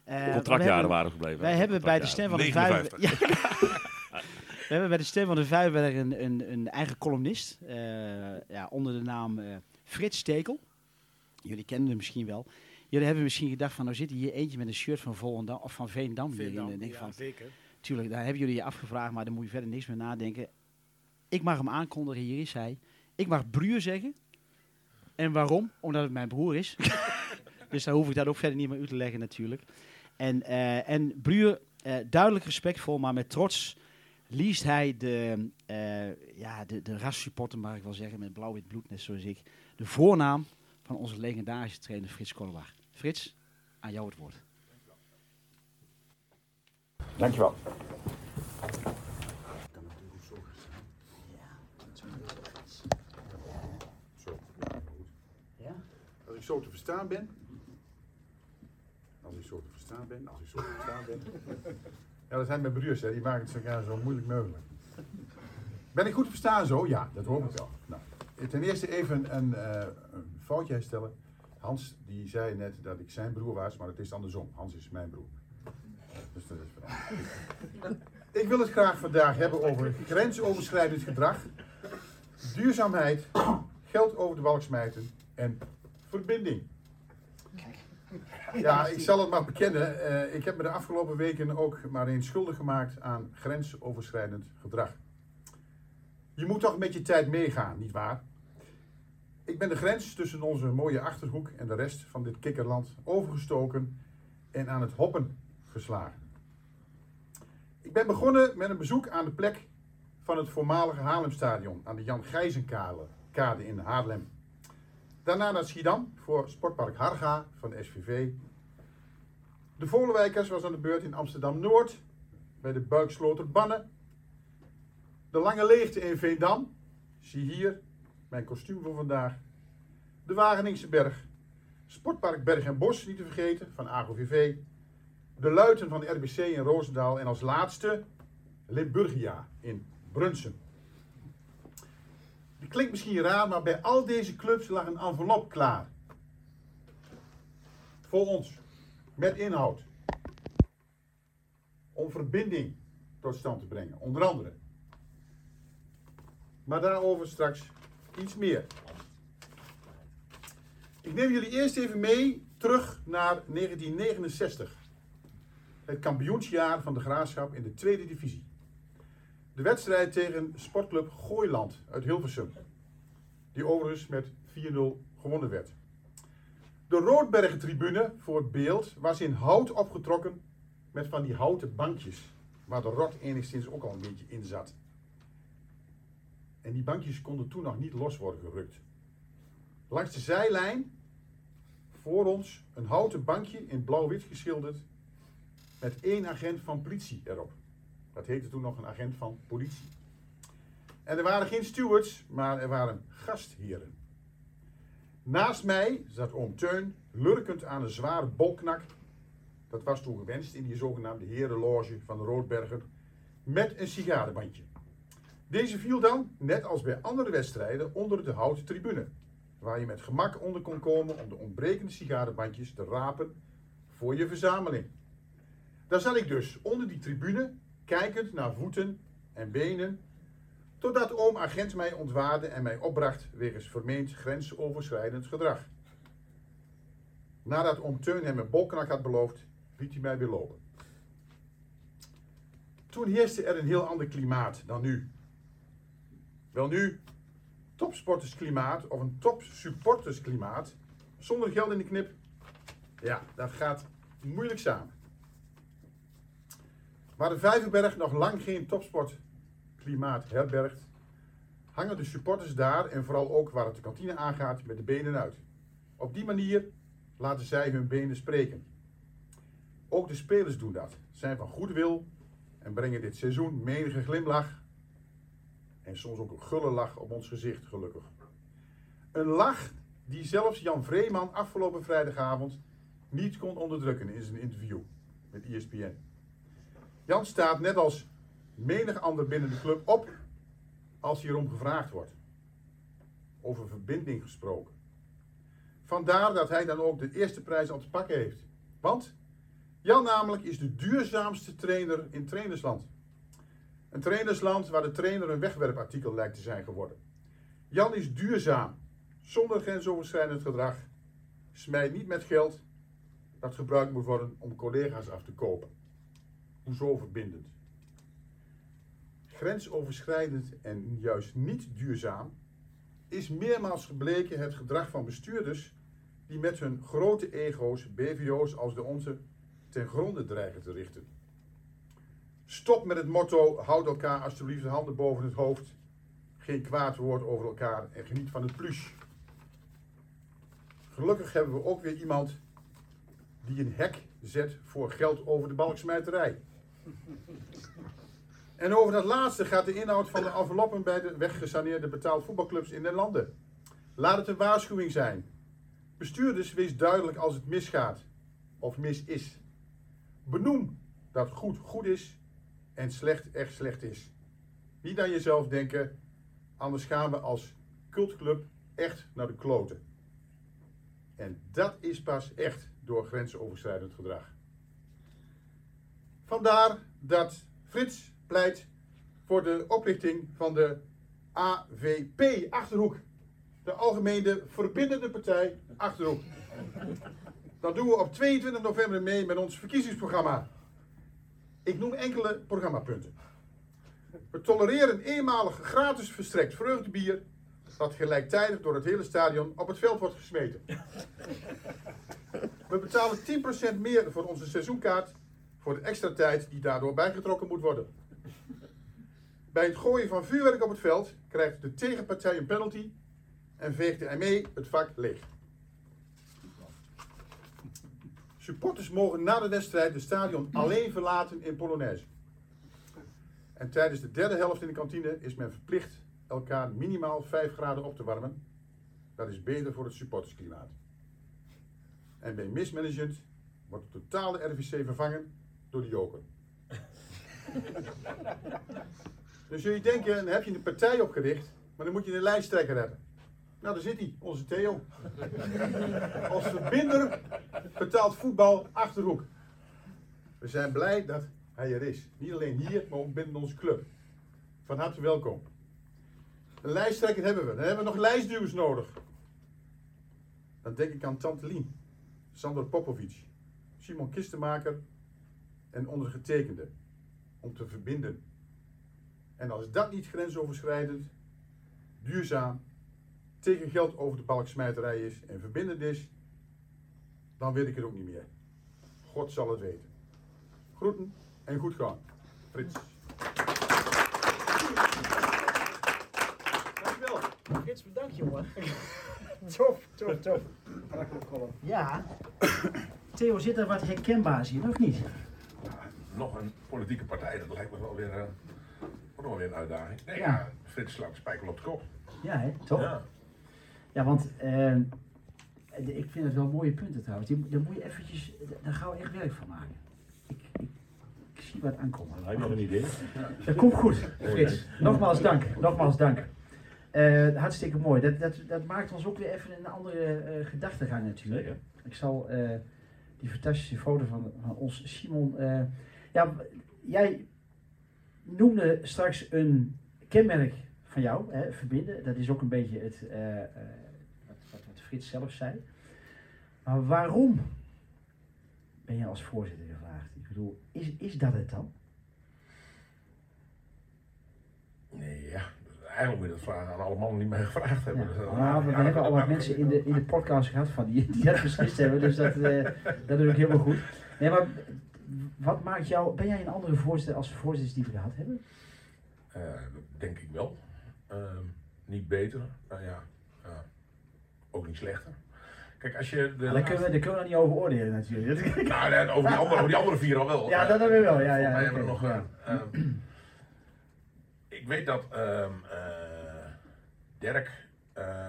We Contractjaren hebben- waren gebleven. Wij hebben bij de stem van de vijf... 59. Ja. <laughs> We hebben bij de stem van de vijf een, een, een eigen columnist. eh, ja, onder de naam eh, Frits Stekel. Jullie kennen hem misschien wel. Jullie hebben misschien gedacht van, nou zit hier eentje met een shirt van Volendam of van Veendam. hier in. Veendam, En denk ja, van, zeker. tuurlijk, daar hebben jullie je afgevraagd, maar daar moet je verder niks meer nadenken. Ik mag hem aankondigen, hier is hij. Ik mag Bruur zeggen. En waarom? Omdat het mijn broer is. <laughs> dus daar hoef ik dat ook verder niet meer uit te leggen natuurlijk. En, eh en Bruur, eh, duidelijk respectvol, maar met trots liest hij de, eh ja, de, de rassupporter, mag ik wel zeggen, met blauw-wit bloed, net zoals ik. De voornaam van onze legendarische trainer Frits Kollewar. Frits, aan jou het woord. Dankjewel. Zo. Ja? Als ik zo te verstaan ben. Als ik zo te verstaan ben. Als ik zo te verstaan ben. <laughs> Ja, dat zijn mijn broers, hè. die maken het zo, zo moeilijk mogelijk. Ben ik goed te verstaan zo? Ja, dat hoop ik wel. Nou, ten eerste even een, eh, een foutje herstellen. Hans die zei net dat ik zijn broer was, maar het is andersom. Hans is mijn broer. Dus dat is. Ik wil het graag vandaag hebben over grensoverschrijdend gedrag, duurzaamheid, geld over de balk smijten en verbinding. <laughs> Ja, ik zal het maar bekennen. eh, ik heb me de afgelopen weken ook maar eens schuldig gemaakt aan grensoverschrijdend gedrag. Je moet toch met je tijd meegaan, nietwaar? Ik ben de grens tussen onze mooie achterhoek en de rest van dit kikkerland overgestoken en aan het hoppen geslagen. Ik ben begonnen met een bezoek aan de plek van het voormalige Haarlemstadion aan de Jan Gijzenkade kade in Haarlem. Daarna naar Schiedam voor Sportpark Harga van SVV. De Volenwijkers was aan de beurt in Amsterdam-Noord bij de Buiksloterbannen. De Lange Leegte in Veendam. Zie hier mijn kostuum voor vandaag. De Wageningse Berg. Sportpark Berg en Bos, niet te vergeten, van AGOVV. De Luiten van de RBC in Roosendaal. En als laatste Limburgia in Brunsum. Klinkt misschien raar, maar bij al deze clubs lag een envelop klaar. Voor ons. Met inhoud. Om verbinding tot stand te brengen. Onder andere. Maar daarover straks iets meer. Ik neem jullie eerst even mee terug naar 1969. Het kampioensjaar van de Graafschap in de tweede divisie. De wedstrijd tegen sportclub Gooiland uit Hilversum. Die overigens met 4-0 gewonnen werd. De Roodbergen-tribune voor het beeld was in hout opgetrokken met van die houten bankjes. Waar de rot enigszins ook al een beetje in zat. En die bankjes konden toen nog niet los worden gerukt. Langs de zijlijn, voor ons, een houten bankje in blauw-wit geschilderd. Met één agent van politie erop. Dat heette toen nog een agent van politie. En er waren geen stewards, maar er waren gastheren. Naast mij zat oom Teun, lurkend aan een zware bolknak. Dat was toen gewenst in die zogenaamde herenloge van de Roodberger. Met een sigarenbandje. Deze viel dan, net als bij andere wedstrijden, onder de houten tribune. Waar je met gemak onder kon komen om de ontbrekende sigarenbandjes te rapen voor je verzameling. Daar zat ik dus onder die tribune, kijkend naar voeten en benen, totdat oom agent mij ontwaarde en mij opbracht wegens vermeend grensoverschrijdend gedrag. Nadat oom Teun hem een bolknak had beloofd, liet hij mij weer lopen. Toen heerste er een heel ander klimaat dan nu. Wel nu, topsportersklimaat of een topsupportersklimaat, zonder geld in de knip, ja, dat gaat moeilijk samen. Waar de Vijverberg nog lang geen topsportklimaat herbergt, hangen de supporters daar en vooral ook waar het de kantine aangaat met de benen uit. Op die manier laten zij hun benen spreken. Ook de spelers doen dat, zijn van goede wil en brengen dit seizoen menige glimlach en soms ook een gulle lach op ons gezicht, gelukkig. Een lach die zelfs Jan Vreeman afgelopen vrijdagavond niet kon onderdrukken in zijn interview met ESPN. Jan staat net als menig ander binnen de club op als hierom gevraagd wordt. Over verbinding gesproken. Vandaar dat hij dan ook de eerste prijs al te pakken heeft. Want Jan namelijk is de duurzaamste trainer in trainersland. Een trainersland waar de trainer een wegwerpartikel lijkt te zijn geworden. Jan is duurzaam, zonder grensoverschrijdend gedrag, smijt niet met geld dat gebruikt moet worden om collega's af te kopen. Hoezo verbindend? Grensoverschrijdend en juist niet duurzaam is meermaals gebleken het gedrag van bestuurders die met hun grote ego's BVO's als de onze ten gronde dreigen te richten. Stop met het motto: houd elkaar alsjeblieft de handen boven het hoofd. Geen kwaad woord over elkaar en geniet van het plus. Gelukkig hebben we ook weer iemand die een hek zet voor geld over de balksmijterij. <laughs> En over dat laatste gaat de inhoud van de enveloppen bij de weggesaneerde betaald voetbalclubs in de landen. Laat het een waarschuwing zijn. Bestuurders, wees duidelijk als het misgaat of mis is. Benoem dat goed goed is en slecht echt slecht is. Niet aan jezelf denken, anders gaan we als cultclub echt naar de kloten. En dat is pas echt door grensoverschrijdend gedrag. Vandaar dat Frits pleit voor de oprichting van de AVP Achterhoek. De Algemene Verbindende Partij Achterhoek. Dat doen we op 22 november mee met ons verkiezingsprogramma. Ik noem enkele programmapunten. We tolereren eenmalig gratis verstrekt vreugdebier dat gelijktijdig door het hele stadion op het veld wordt gesmeten. We betalen 10% meer voor onze seizoenkaart voor de extra tijd die daardoor bijgetrokken moet worden. Bij het gooien van vuurwerk op het veld krijgt de tegenpartij een penalty en veegt de ME het vak leeg. Supporters mogen na de wedstrijd het stadion alleen verlaten in Polonaise. En tijdens de derde helft in de kantine is men verplicht elkaar minimaal 5 graden op te warmen. Dat is beter voor het supportersklimaat. En bij mismanagement wordt de totale RVC vervangen door de joker. <laughs> dus jullie denken, dan heb je een partij opgericht, maar dan moet je een lijsttrekker hebben. Nou, daar zit hij, onze Theo. <laughs> Als verbinder betaalt voetbal Achterhoek. We zijn blij dat hij er is. Niet alleen hier, maar ook binnen onze club. Van harte welkom. Een lijsttrekker hebben we. Dan hebben we nog lijstduwers nodig. Dan denk ik aan Tante Lien, Sander Popovic, Simon Kistenmaker en ondergetekende. Om te verbinden. En als dat niet grensoverschrijdend, duurzaam, tegen geld over de balksmijterij is en verbindend is, dan weet ik het ook niet meer. God zal het weten. Groeten en goed gaan. Frits. Dankjewel. Frits, bedankt jongen. <laughs> tof, tof, tof. Ja. Theo, zit er wat herkenbaars hier, of niet? Nog een politieke partij, dat lijkt me wel weer, eh, nog wel weer een uitdaging. Nee, Ja. ja, Frits slaat de spijker op de kop. Ja, hè? toch? Ja, Ja. want eh, ik vind het wel mooie punten trouwens. Die, daar moet je eventjes, daar gaan we echt werk van maken. Ik, ik, ik zie wat aankomen. Heb je nog een idee? Dat komt goed, Frits. Nogmaals dank. Nogmaals dank. Eh, hartstikke mooi. Dat, dat, dat maakt ons ook weer even een andere eh gedachtegang natuurlijk. Zeker. Ik zal eh, die fantastische foto van, van ons Simon. Ja, jij noemde straks een kenmerk van jou, hè, verbinden. Dat is ook een beetje het, eh, eh, wat, wat, wat Frits zelf zei. Maar waarom ben je als voorzitter gevraagd? Ik bedoel, is, is dat het dan? Nee, ja. Eigenlijk moet je dat vragen aan alle mannen die mij gevraagd hebben. Ja. Nou, we hebben al wat mensen in de, in de podcast gehad van die, die dat beslist hebben, dus dat, eh, dat is ook helemaal goed. Nee, maar wat maakt jou, ben jij een andere voorzitter als de voorzitters die we gehad hebben? Eh, dat denk ik wel. Ehm, niet beter, nou ja, ja, ook niet slechter. Kijk, als je de daar, kunnen we, daar kunnen we niet over oordelen natuurlijk. <laughs> Nou, nee, over, die andere, over die andere vier al wel. Ja, Eh, dat hebben we wel, ja, ja, volgens mij oké, hebben we nog, ja. eh, ehm, ik weet dat ehm, eh, Dirk eh,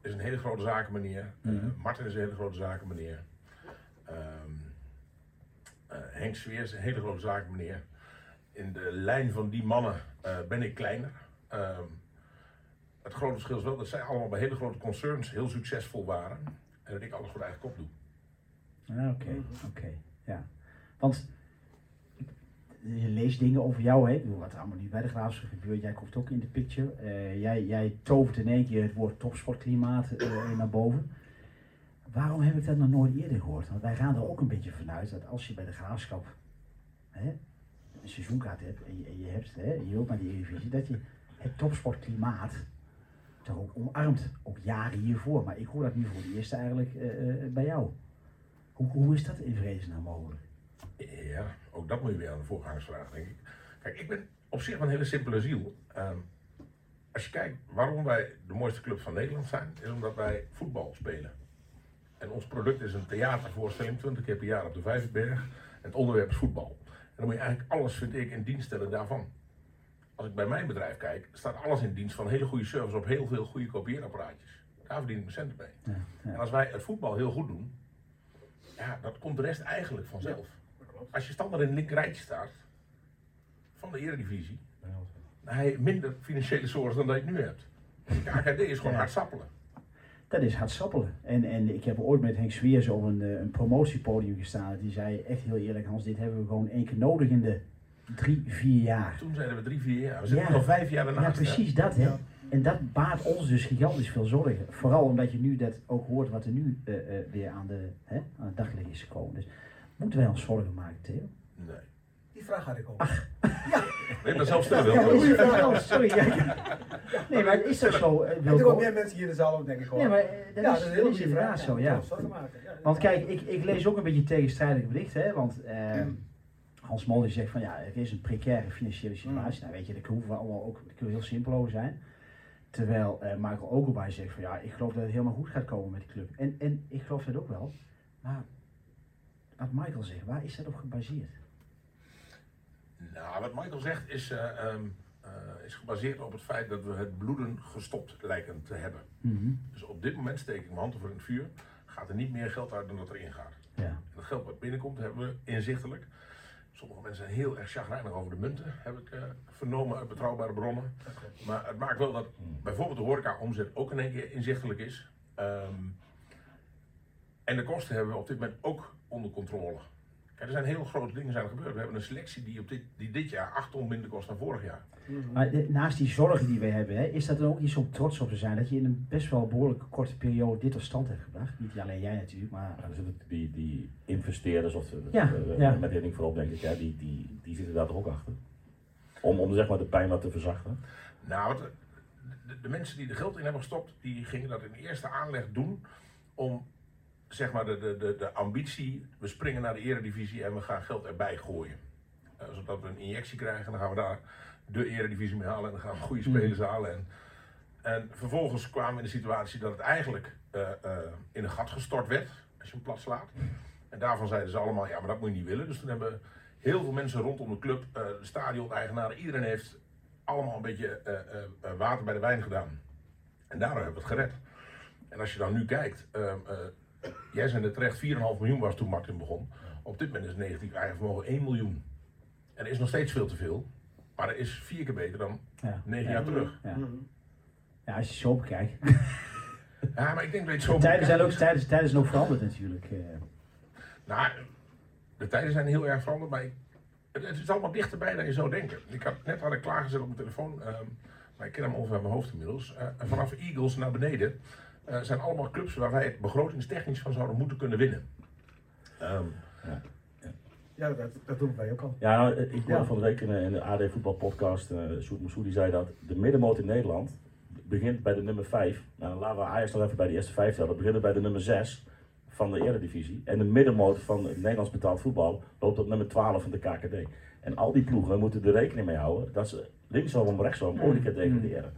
is een hele grote zakenmeneer. Eh, Mhm. Martin is een hele grote zakenmeneer. Eh, Henk Sweer is een hele grote zakenmeneer. In de lijn van die mannen eh, ben ik kleiner. Ehm, het grote verschil is wel dat zij allemaal bij hele grote concerns heel succesvol waren. En dat ik alles voor de eigen kop doe. Ah, Oké, oké, ja. Want je leest dingen over jou, hè? Wat er allemaal niet bij de Graafschap gebeurt. Jij komt ook in de picture. Eh, jij, jij tovert in één keer het woord topsportklimaat eh, naar boven. Waarom heb ik dat nog nooit eerder gehoord? Want wij gaan er ook een beetje vanuit dat als je bij de Graafschap hè, een seizoenkaart hebt en je, en hebt, hè, je wilt naar die Eredivisie, dat je het topsportklimaat toch ook omarmt. Ook jaren hiervoor. Maar ik hoor dat nu voor het eerst eigenlijk eh, eh, bij jou. Hoe, hoe is dat in vredesnaam mogelijk? Ja, ook dat moet je weer aan de voorgangsvraag, denk ik. Kijk, ik ben op zich een hele simpele ziel. Ehm, als je kijkt waarom wij de mooiste club van Nederland zijn, is omdat wij voetbal spelen. En ons product is een theatervoorstelling, 20 keer per jaar op de Vijverberg. En het onderwerp is voetbal. En dan moet je eigenlijk alles, vind ik, in dienst stellen daarvan. Als ik bij mijn bedrijf kijk, staat alles in dienst van hele goede service op heel veel goede kopieerapparaatjes. Daar verdien ik mijn centen mee. Ja, En als wij het voetbal heel goed doen, ja, dat komt de rest eigenlijk vanzelf. Als je standaard in het linker rijtje staat van de Eredivisie, dan heb je minder financiële zorgen dan dat je nu hebt. De KKD is gewoon hard sappelen. Dat is hard sappelen. En, en ik heb ooit met Henk Sweers op een, eh, een promotiepodium gestaan. Die zei echt heel eerlijk, Hans, dit hebben we gewoon één keer nodig in de drie, vier jaar. Toen zeiden we drie, vier jaar. We zitten Ja. al vijf jaar Ja, ernaast. hè. precies dat, hè. En dat baart ons dus gigantisch veel zorgen. Vooral omdat je nu dat ook hoort wat er nu eh, eh, weer aan de, hè, aan het daglicht is gekomen. Dus moeten wij ons zorgen maken, Theo? Nee. Die vraag had ik ook. We <laughs> hebben dat zelf stellen, Ja, Wilco. is het wel? Sorry. Ja. Nee, maar het is toch zo, eh, er ook Wilco? meer mensen hier in de zaal ook, denk ik hoor. Nee, maar eh, dat ja, is, dat is een dat hele is goede inderdaad vraag. zo, ja. Want kijk, ik, ik lees ook een beetje tegenstrijdige berichten, hè, want eh, Hans Mol die zegt van ja, het is een precaire financiële situatie. Nou weet je, daar kunnen we allemaal ook daar kunnen we heel simpel over zijn. Terwijl eh, Michael Ogelbay zegt van ja, ik geloof dat het helemaal goed gaat komen met die club. En, en ik geloof dat ook wel. Maar wat Michael zegt, waar is dat op gebaseerd? Nou, wat Michael zegt is, eh, ehm, eh, is gebaseerd op het feit dat we het bloeden gestopt lijken te hebben. Dus op dit moment steek ik mijn hand voor in het vuur. Gaat er niet meer geld uit dan dat erin gaat. Ja. En dat geld wat binnenkomt hebben we inzichtelijk. Sommige mensen zijn heel erg chagrijnig over de munten, heb ik eh, vernomen uit betrouwbare bronnen. Maar het maakt wel dat bijvoorbeeld de horeca-omzet ook in één keer inzichtelijk is. Ehm, en de kosten hebben we op dit moment ook onder controle. Er zijn heel grote dingen zijn gebeurd. We hebben een selectie die, op dit, die dit jaar 8 ton minder kost dan vorig jaar. Maar eh, naast die zorgen die we hebben, hè, is dat er ook iets om trots op te zijn dat je in een best wel behoorlijke korte periode dit tot stand hebt gebracht? Niet alleen jij natuurlijk, maar Ja, er zitten die, die investeerders, of Ja, de- ja. met Henning voorop denk ik, hè, die, die, die zitten daar toch ook achter. Om, om zeg maar de pijn wat te verzachten. Nou, wat, de, de mensen die er geld in hebben gestopt, die gingen dat in eerste aanleg doen om zeg maar de, de, de, de ambitie, we springen naar de eredivisie en we gaan geld erbij gooien. Eh, zodat we een injectie krijgen en dan gaan we daar de eredivisie mee halen en dan gaan we goede spelers halen. En, en vervolgens kwamen we in de situatie dat het eigenlijk eh, eh, in een gat gestort werd, als je hem plat slaat. En daarvan zeiden ze allemaal, ja maar dat moet je niet willen. Dus toen hebben heel veel mensen rondom de club, de stadion-eigenaren, iedereen heeft allemaal een beetje water bij de wijn gedaan. En daardoor hebben we het gered. En als je dan nu kijkt, ehm, eh, jij zei net terecht, 4,5 miljoen was toen Martin begon. Op dit moment is het negatief eigen vermogen 1 miljoen. En er is nog steeds veel te veel, maar er is vier keer beter dan ja. 9 jaar terug. Ja. ja, als je het zo bekijkt. <laughs> Ja, maar ik denk dat je het zo Tijden zijn ook, tijden, tijden zijn ook veranderd natuurlijk. eh. Nou, de tijden zijn heel erg veranderd, maar ik- het, het is allemaal dichterbij dan je zou denken. Ik had net had ik klaargezet op mijn telefoon, ehm, maar ik ken hem over mijn hoofd inmiddels. En vanaf Eagles naar beneden eh, zijn allemaal clubs waar wij het begrotingstechnisch van zouden moeten kunnen winnen. Ehm, Ja, dat, dat doen wij ook al. Ja, nou, ik hoorde Ja. van de week in, de- AD voetbalpodcast, uh, Sjoerd Moussoudi zei dat de middenmoot in Nederland begint bij de nummer 5. Nou, laten we Ajax nog even bij de eerste 5 tellen. beginnen bij de nummer 6 van de Eredivisie. En de middenmoot van het Nederlands betaald voetbal loopt op nummer 12 van de KKD. En al die ploegen moeten er rekening mee houden dat ze linksom of rechtsom ooit een keer degraderen.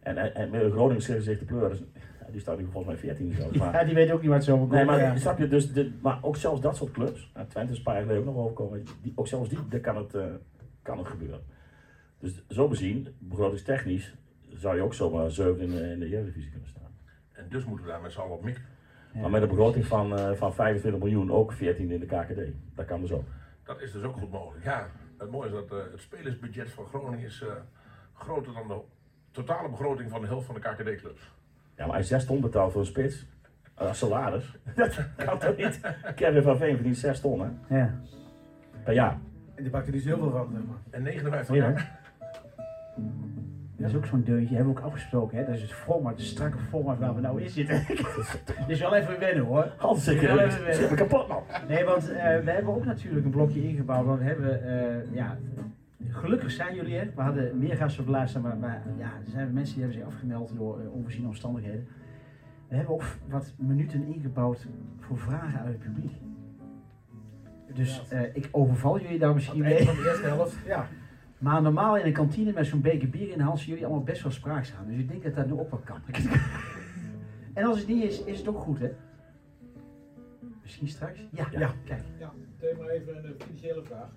En, en, en met Groningen zich de pleuris, ja, die staat nu volgens mij 14 zelfs. <laughs> Maar, Ja, die weet ook niet wat ze over Nee, maar ja. snap je, dus de, maar ook zelfs dat soort clubs, nou, Twente is een paar jaar geleden ook nog overkomen, die, ook zelfs die, daar kan het, eh, kan het gebeuren. Dus zo bezien, begrotingstechnisch, zou je ook zomaar 7 in, de- in de Eredivisie kunnen staan. en dus moeten we daar met z'n allen op mikken. Ja. Maar met een begroting van, eh, van 25 miljoen ook 14 in de KKD. Dat kan dus ook. Dat is dus ook goed mogelijk. Ja, het mooie is dat eh, het spelersbudget van Groningen is eh, groter dan de totale begroting van de helft van de KKD-clubs. Ja, maar als je 6 ton betaalt voor een spits, als salaris, <laughs> dat kan toch niet? Kevin van Veen verdient 6 ton hè, Ja. per jaar. En die pakt er niet zo heel veel van, zeg maar. En 59 Ja. jaar. Dat is ook zo'n deuntje, hebben we ook afgesproken. Hè? Dat is het format, het strakke format waar we nou in zitten. <laughs> <laughs> dus wel even wennen hoor. Hans, ik Ja, we- we- schrik me kapot man. Nee, want eh, we hebben ook natuurlijk een blokje ingebouwd. Want we hebben, eh, ja, gelukkig zijn jullie er. We hadden meer gasten op de maar, maar ja, er zijn mensen die hebben zich afgemeld door eh, onvoorziene omstandigheden. We hebben ook wat minuten ingebouwd voor vragen uit het publiek. Dus eh, ik overval jullie daar misschien mee. van de eerste helft. <laughs> Ja. Maar normaal in een kantine met zo'n beker bier in de hand jullie allemaal best wel spraakzaam. Dus ik denk dat dat nu ook wel kan. <laughs> en als het niet is, is het ook goed hè? Misschien straks? Ja, Ja. kijk. Ja, meteen maar even een financiële vraag.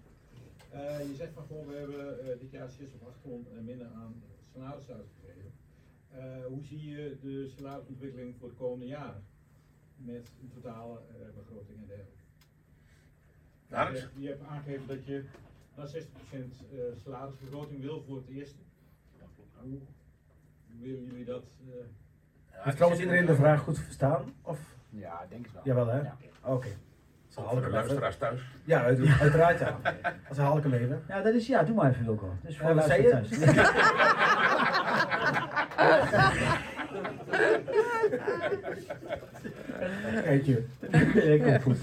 Eh, je zegt van goh, we hebben eh, dit jaar 6 of 8 ton eh, minder aan salaris uitgegeven. Eh, hoe zie je de salarisontwikkeling voor de komende jaren? Met een totale eh, begroting en dergelijke. Nou, je, je hebt aangegeven dat je naar 60% eh, salarisbegroting wil voor het eerste. Hoe willen jullie dat? eh, Heeft trouwens iedereen de vraag goed verstaan? Of? Ja, denk het wel. Jawel hè? Ja. Oké. Voor de even? luisteraars thuis. Ja, uit- uiteraard ja. Als een Halke even. Ja, dat is, ja, doe maar even Wilco. Dus voor <laughs> Ja, wat zei thuis. Eentje. Ja, komt goed.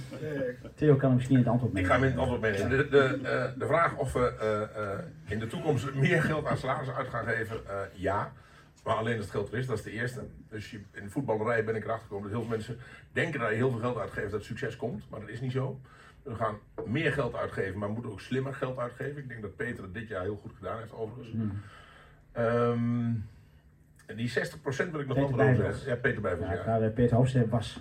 Theo kan misschien het antwoord Ik mee. ga hem in het antwoord meenemen. De, de, eh, de vraag of we eh, eh, in de toekomst meer geld aan salarissen uit gaan geven, eh, ja. Maar alleen als het geld er is, dat is de eerste. Dus je, in de voetballerij ben ik erachter gekomen dat heel veel mensen denken dat je heel veel geld uitgeeft dat succes komt. Maar dat is niet zo. We gaan meer geld uitgeven, maar we moeten ook slimmer geld uitgeven. Ik denk dat Peter het dit jaar heel goed gedaan heeft overigens. Ehm, en die 60% wil ik nog Peter wel zeggen. Ja, Peter Bijvels, Ja, ja. eh, Peter Hofstede was.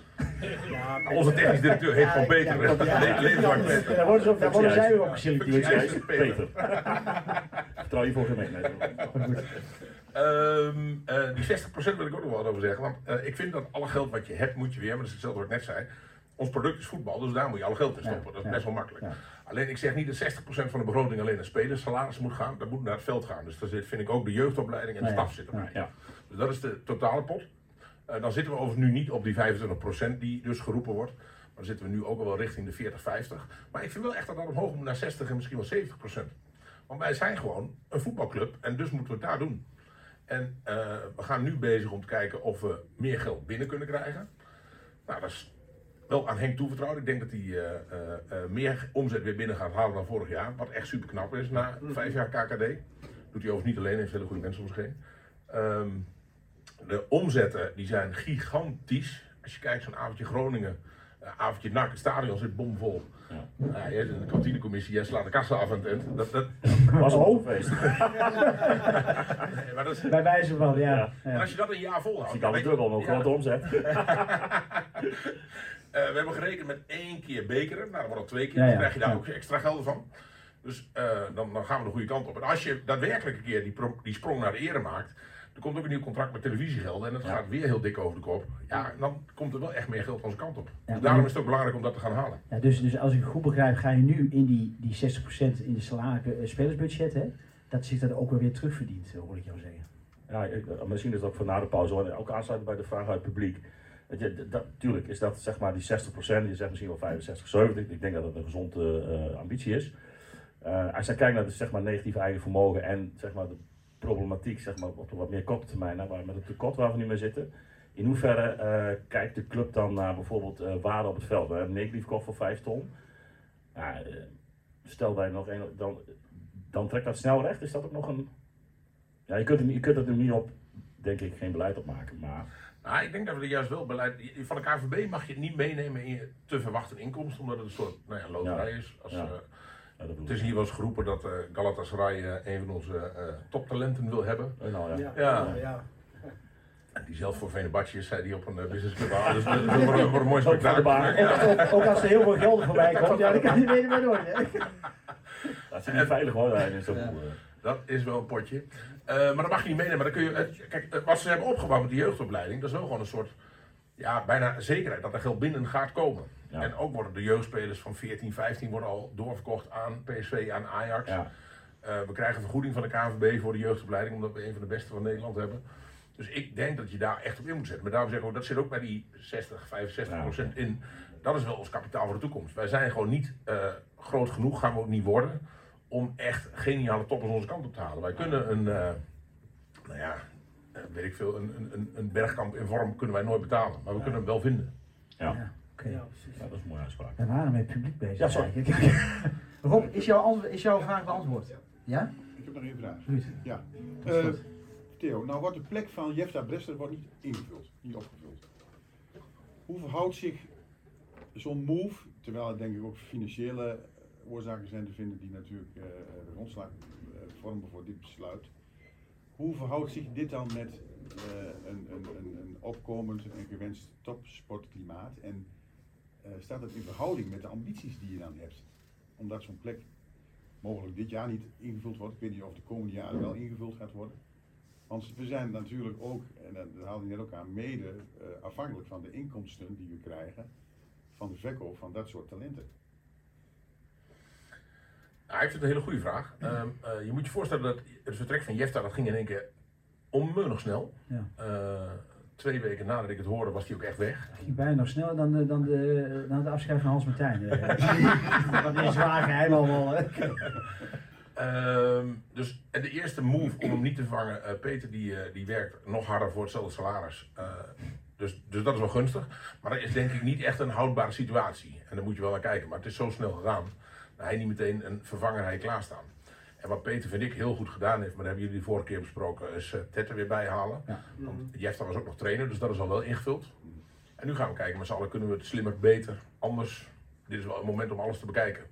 <laughs> Onze technisch directeur heet gewoon Peter. Ja, ja. Le- Levenslang Peter. Daar worden, ze, daar worden zij weer op geselecteerd. Functie- Peter. Vertrouw je voor gemeen. Ehm, eh, die 60% wil ik ook nog wel over zeggen. Want eh, ik vind dat alle geld wat je hebt, moet je weer. Maar dat is hetzelfde wat ik net zei. Ons product is voetbal, dus daar moet je alle geld in stoppen. Ja, dat is ja, best wel makkelijk. ja. Alleen ik zeg niet dat 60% van de begroting alleen naar spelers salaris moet gaan. Dat moet naar het veld gaan. Dus daar zit, vind ik ook de jeugdopleiding en de staf zit erbij. Ja. Dus dat is de totale pot. Eh, dan zitten we overigens nu niet op die 25% die dus geroepen wordt. Maar dan zitten we nu ook al wel richting de 40, 50. Maar ik vind wel echt dat dat omhoog moet naar 60 en misschien wel 70%. Want wij zijn gewoon een voetbalclub en dus moeten we het daar doen. En eh, we gaan nu bezig om te kijken of we meer geld binnen kunnen krijgen. Nou, dat is wel aan Henk toevertrouwd. Ik denk dat hij eh, eh, meer omzet weer binnen gaat halen dan vorig jaar. Wat echt super knap is na vijf jaar KKD. Doet hij overigens niet alleen, heeft hele goede mensen om zich heen. Ehm, de omzetten die zijn gigantisch. Als je kijkt, zo'n avondje Groningen, eh, avondje NAC, het stadion zit bomvol. Ja. een kantinecommissie, jij slaat de kassa af eind. Dat, dat, Was al een feest. nee, maar dat is, Bij wijze van, ja. Ja. en ja. als je dat een jaar volhoudt. Ik dan kan dubbel, maar ook gewoon Ja. de omzet. <laughs> Eh, we hebben gerekend met één keer bekeren. Nou, dat wordt al twee keer. Ja, Dan krijg je daar ja. ook extra gelden van. Dus eh, dan, dan gaan we de goede kant op. En als je daadwerkelijk een keer die, pro- die sprong naar de ere maakt. Er komt ook een nieuw contract met televisiegelden. En dat Ja. gaat weer heel dik over de kop. Ja, dan komt er wel echt meer geld onze kant op. Ja, dus daarom is het ook belangrijk om dat te gaan halen. Ja, dus, dus als ik het goed begrijp, ga je nu in die, die 60% in de salaris, eh, spelersbudget, hè, dat zich dat ook wel weer terugverdient, eh, hoor ik jou zeggen. Ja, ik- eh, misschien is dat ook voor na de pauze, want ook aansluiten bij de vraag uit het publiek. Weet je, d- dat, tuurlijk is dat zeg maar die 60%, je zegt misschien wel 65, 70. Ik denk dat dat een gezonde eh, ambitie is. Eh, als je kijkt naar de zeg maar, negatieve eigen vermogen en zeg maar, de problematiek zeg maar, op wat meer korte termijn, waar, met het tekort waar we nu mee zitten. In hoeverre eh, kijkt de club dan naar bijvoorbeeld eh, waarde op het veld? We hebben negatief kost voor 5 ton. Ja, eh, stel wij nog een, dan, dan trekt dat snel recht. Is dat ook nog een. Ja, je kunt, er, je kunt er niet op, denk ik, geen beleid op maken. Maar Nou, ik denk dat we er juist wel beleid. Van de KVB mag je het niet meenemen in je te verwachten inkomsten. Omdat het een soort nou ja, loterij Ja. is. Als, Ja. Ja, dat bedoel het is hier wel eens geroepen dat eh, Galatasaray eh, een van onze eh, toptalenten wil hebben. Eh, nou, ja. Ja. ja. En die zelf voor Venebadje zei die op een businessclub. Ah, dus dat wordt <laughs> een, mooi spektakel. Ook, ook, ook als er heel veel geld voorbij komt, ja, dan kan je waar nooit. Hè. Dat is niet veilig hoor, daar in zo'n Ja. boel. Dat is wel een potje. Eh, maar dat mag je niet meenemen. Maar dan kun je, kijk, wat ze hebben opgebouwd met die jeugdopleiding, dat is wel gewoon een soort, ja, bijna zekerheid dat er geld binnen gaat komen. Ja. En ook worden de jeugdspelers van 14, 15 worden al doorverkocht aan PSV, aan Ajax. Ja. Eh, we krijgen vergoeding van de KNVB voor de jeugdopleiding, omdat we een van de beste van Nederland hebben. Dus ik denk dat je daar echt op in moet zetten. Maar daarom zeg ik ook, dat zit ook bij die 60, 65 procent in. Dat is wel ons kapitaal voor de toekomst. Wij zijn gewoon niet eh, groot genoeg, gaan we ook niet worden, om echt geniale toppers onze kant op te halen. Wij kunnen een, eh, nou ja, weet ik veel, een, een- een, een bergkamp in vorm kunnen wij nooit betalen. Maar we kunnen hem wel vinden. Ja. Ja, oké. Ja, precies. Ja, dat is een mooie uitspraak. We waren met publiek bezig. Ja, sorry. <laughs> Rob, is jouw, is jouw vraag beantwoord? Ja? Ik heb nog één vraag. Ja. Eh, goed. Theo, nou wordt de plek van Jefta Brester wordt niet ingevuld, niet opgevuld. Hoe verhoudt zich zo'n move, terwijl er denk ik ook financiële eh, oorzaken zijn te vinden die natuurlijk eh, de grondslag eh, vormen voor dit besluit. Hoe verhoudt zich dit dan met eh, een, een, een, een opkomend en gewenst topsportklimaat? En staat het in verhouding met de ambities die je dan hebt? Omdat zo'n plek mogelijk dit jaar niet ingevuld wordt. Ik weet niet of de komende jaren wel ingevuld gaat worden. Want we zijn natuurlijk ook, en dat dat haalde je net ook aan, mede eh, afhankelijk van de inkomsten die we krijgen van de verkoop van dat soort talenten. Nou, ik vind het een hele goede vraag. Ehm, eh, je moet je voorstellen dat het vertrek van Jefta, dat ging in één keer onmeunig snel. Ja. Eh, twee weken nadat ik het hoorde, was hij ook echt weg. ging bijna nog sneller dan de, dan de, dan de afscheid van Hans Martijn. Dat <laughs> is zwaar geheim allemaal. Ehm, dus en de eerste move om hem niet te vervangen, eh, Peter die, eh, die werkt nog harder voor hetzelfde salaris. Eh, dus, dus dat is wel gunstig. Maar dat is denk ik niet echt een houdbare situatie. En daar moet je wel naar kijken. Maar het is zo snel gegaan. Dat hij niet meteen een vervanger heeft klaarstaan. En wat Peter vind ik heel goed gedaan heeft, maar dat hebben jullie de vorige keer besproken, is uh, Ted er weer bij halen. Ja. Want Jefta was ook nog trainer, dus dat is al wel ingevuld. En nu gaan we kijken met z'n allen, kunnen we het slimmer, beter, anders. Dit is wel het moment om alles te bekijken.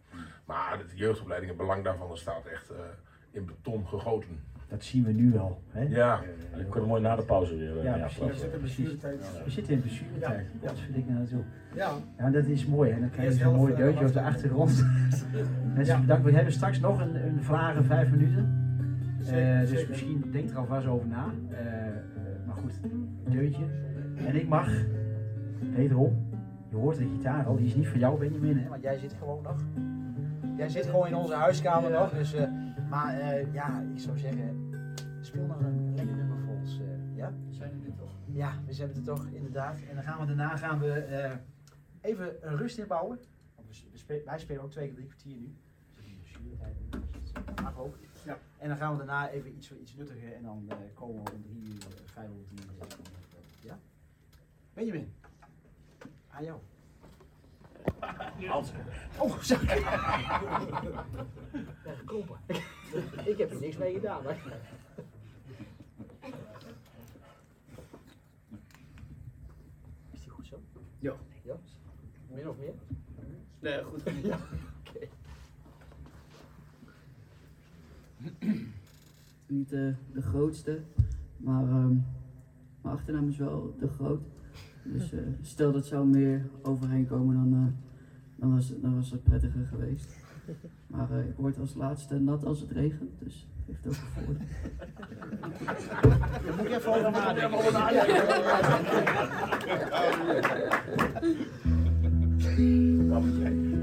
Maar de jeugdopleiding, het belang daarvan, staat echt eh, in beton gegoten. Dat zien we nu wel. Hè? Ja, En dan kunnen we mooi na de pauze weer. eh, Ja, precies. We zitten in blessuretijd. Ja. Dat vind ik naartoe. Ja, Ja, dat is mooi. En dan krijg je zo'n helft, mooi eh, deuntje op de achtergrond. <laughs> Mensen bedankt. We hebben straks nog een, een vragen, vijf minuten. Eh, dus zeker. misschien denk er alvast over na. Eh, eh, maar goed, een deuntje. En ik mag, wederom, je hoort de gitaar al, die is niet voor jou Benjamin, hè? want jij zit gewoon nog. Jij zit gewoon in onze huiskamer nog. Dus, eh, maar eh, ja, ik zou zeggen, speel nog een lekker nummer voor ons. eh, ja? Zijn jullie toch? Ja, we hebben het toch, inderdaad. En dan gaan we daarna gaan we eh, even een rust inbouwen. Want we we wij spelen ook twee keer drie kwartier nu. Dus dus mag ook. Ja. En dan gaan we daarna even iets, iets nuttiger en dan komen we om drie uur, vijf over drie uur. Ja? Benjamin, aan jou. Hans. Oh, sorry. <laughs> Ja, kloppen. <laughs> <laughs> ik heb er niks mee gedaan. Hè? Is die goed zo? Ja. Ja? Min of meer? nee, goed. <laughs> Ja, oké. <clears throat> Niet eh, de grootste, maar ehm, mijn achternaam is wel de groot. Dus eh, stel dat zou meer overheen komen, dan, eh, dan, was, het, dan was het prettiger geweest. <laughs> Maar eh, ik word als laatste nat als het regent, dus het heeft ook een voordeel. Daar moet ik even over nadenken. You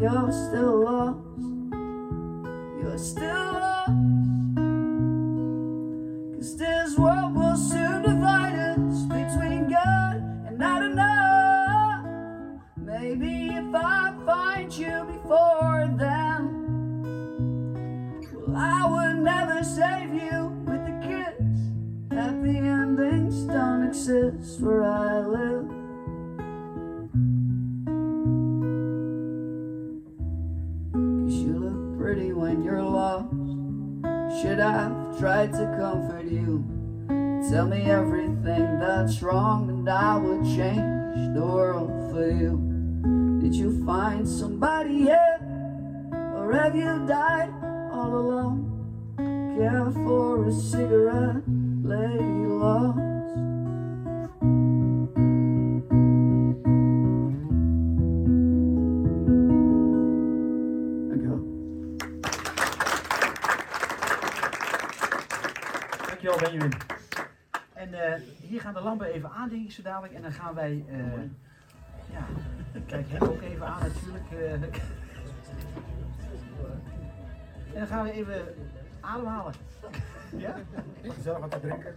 you're still lost. You're still lost. Cause this world will soon divide us between good and not enough. Maybe if I find you before then, well, I would never save you with a kiss. Happy endings don't exist for I Should I've tried to comfort you? Tell me everything that's wrong, and I will change the world for you. Did you find somebody yet? Or have you died all alone? Care for a cigarette, lady lost. Benjamin. En eh, hier gaan de lampen even aan, denk ik zo dadelijk. En dan gaan wij, eh, ja, kijk Henk ook even aan natuurlijk. eh. en dan gaan we even ademhalen. Ja? Gezellig wat te drinken.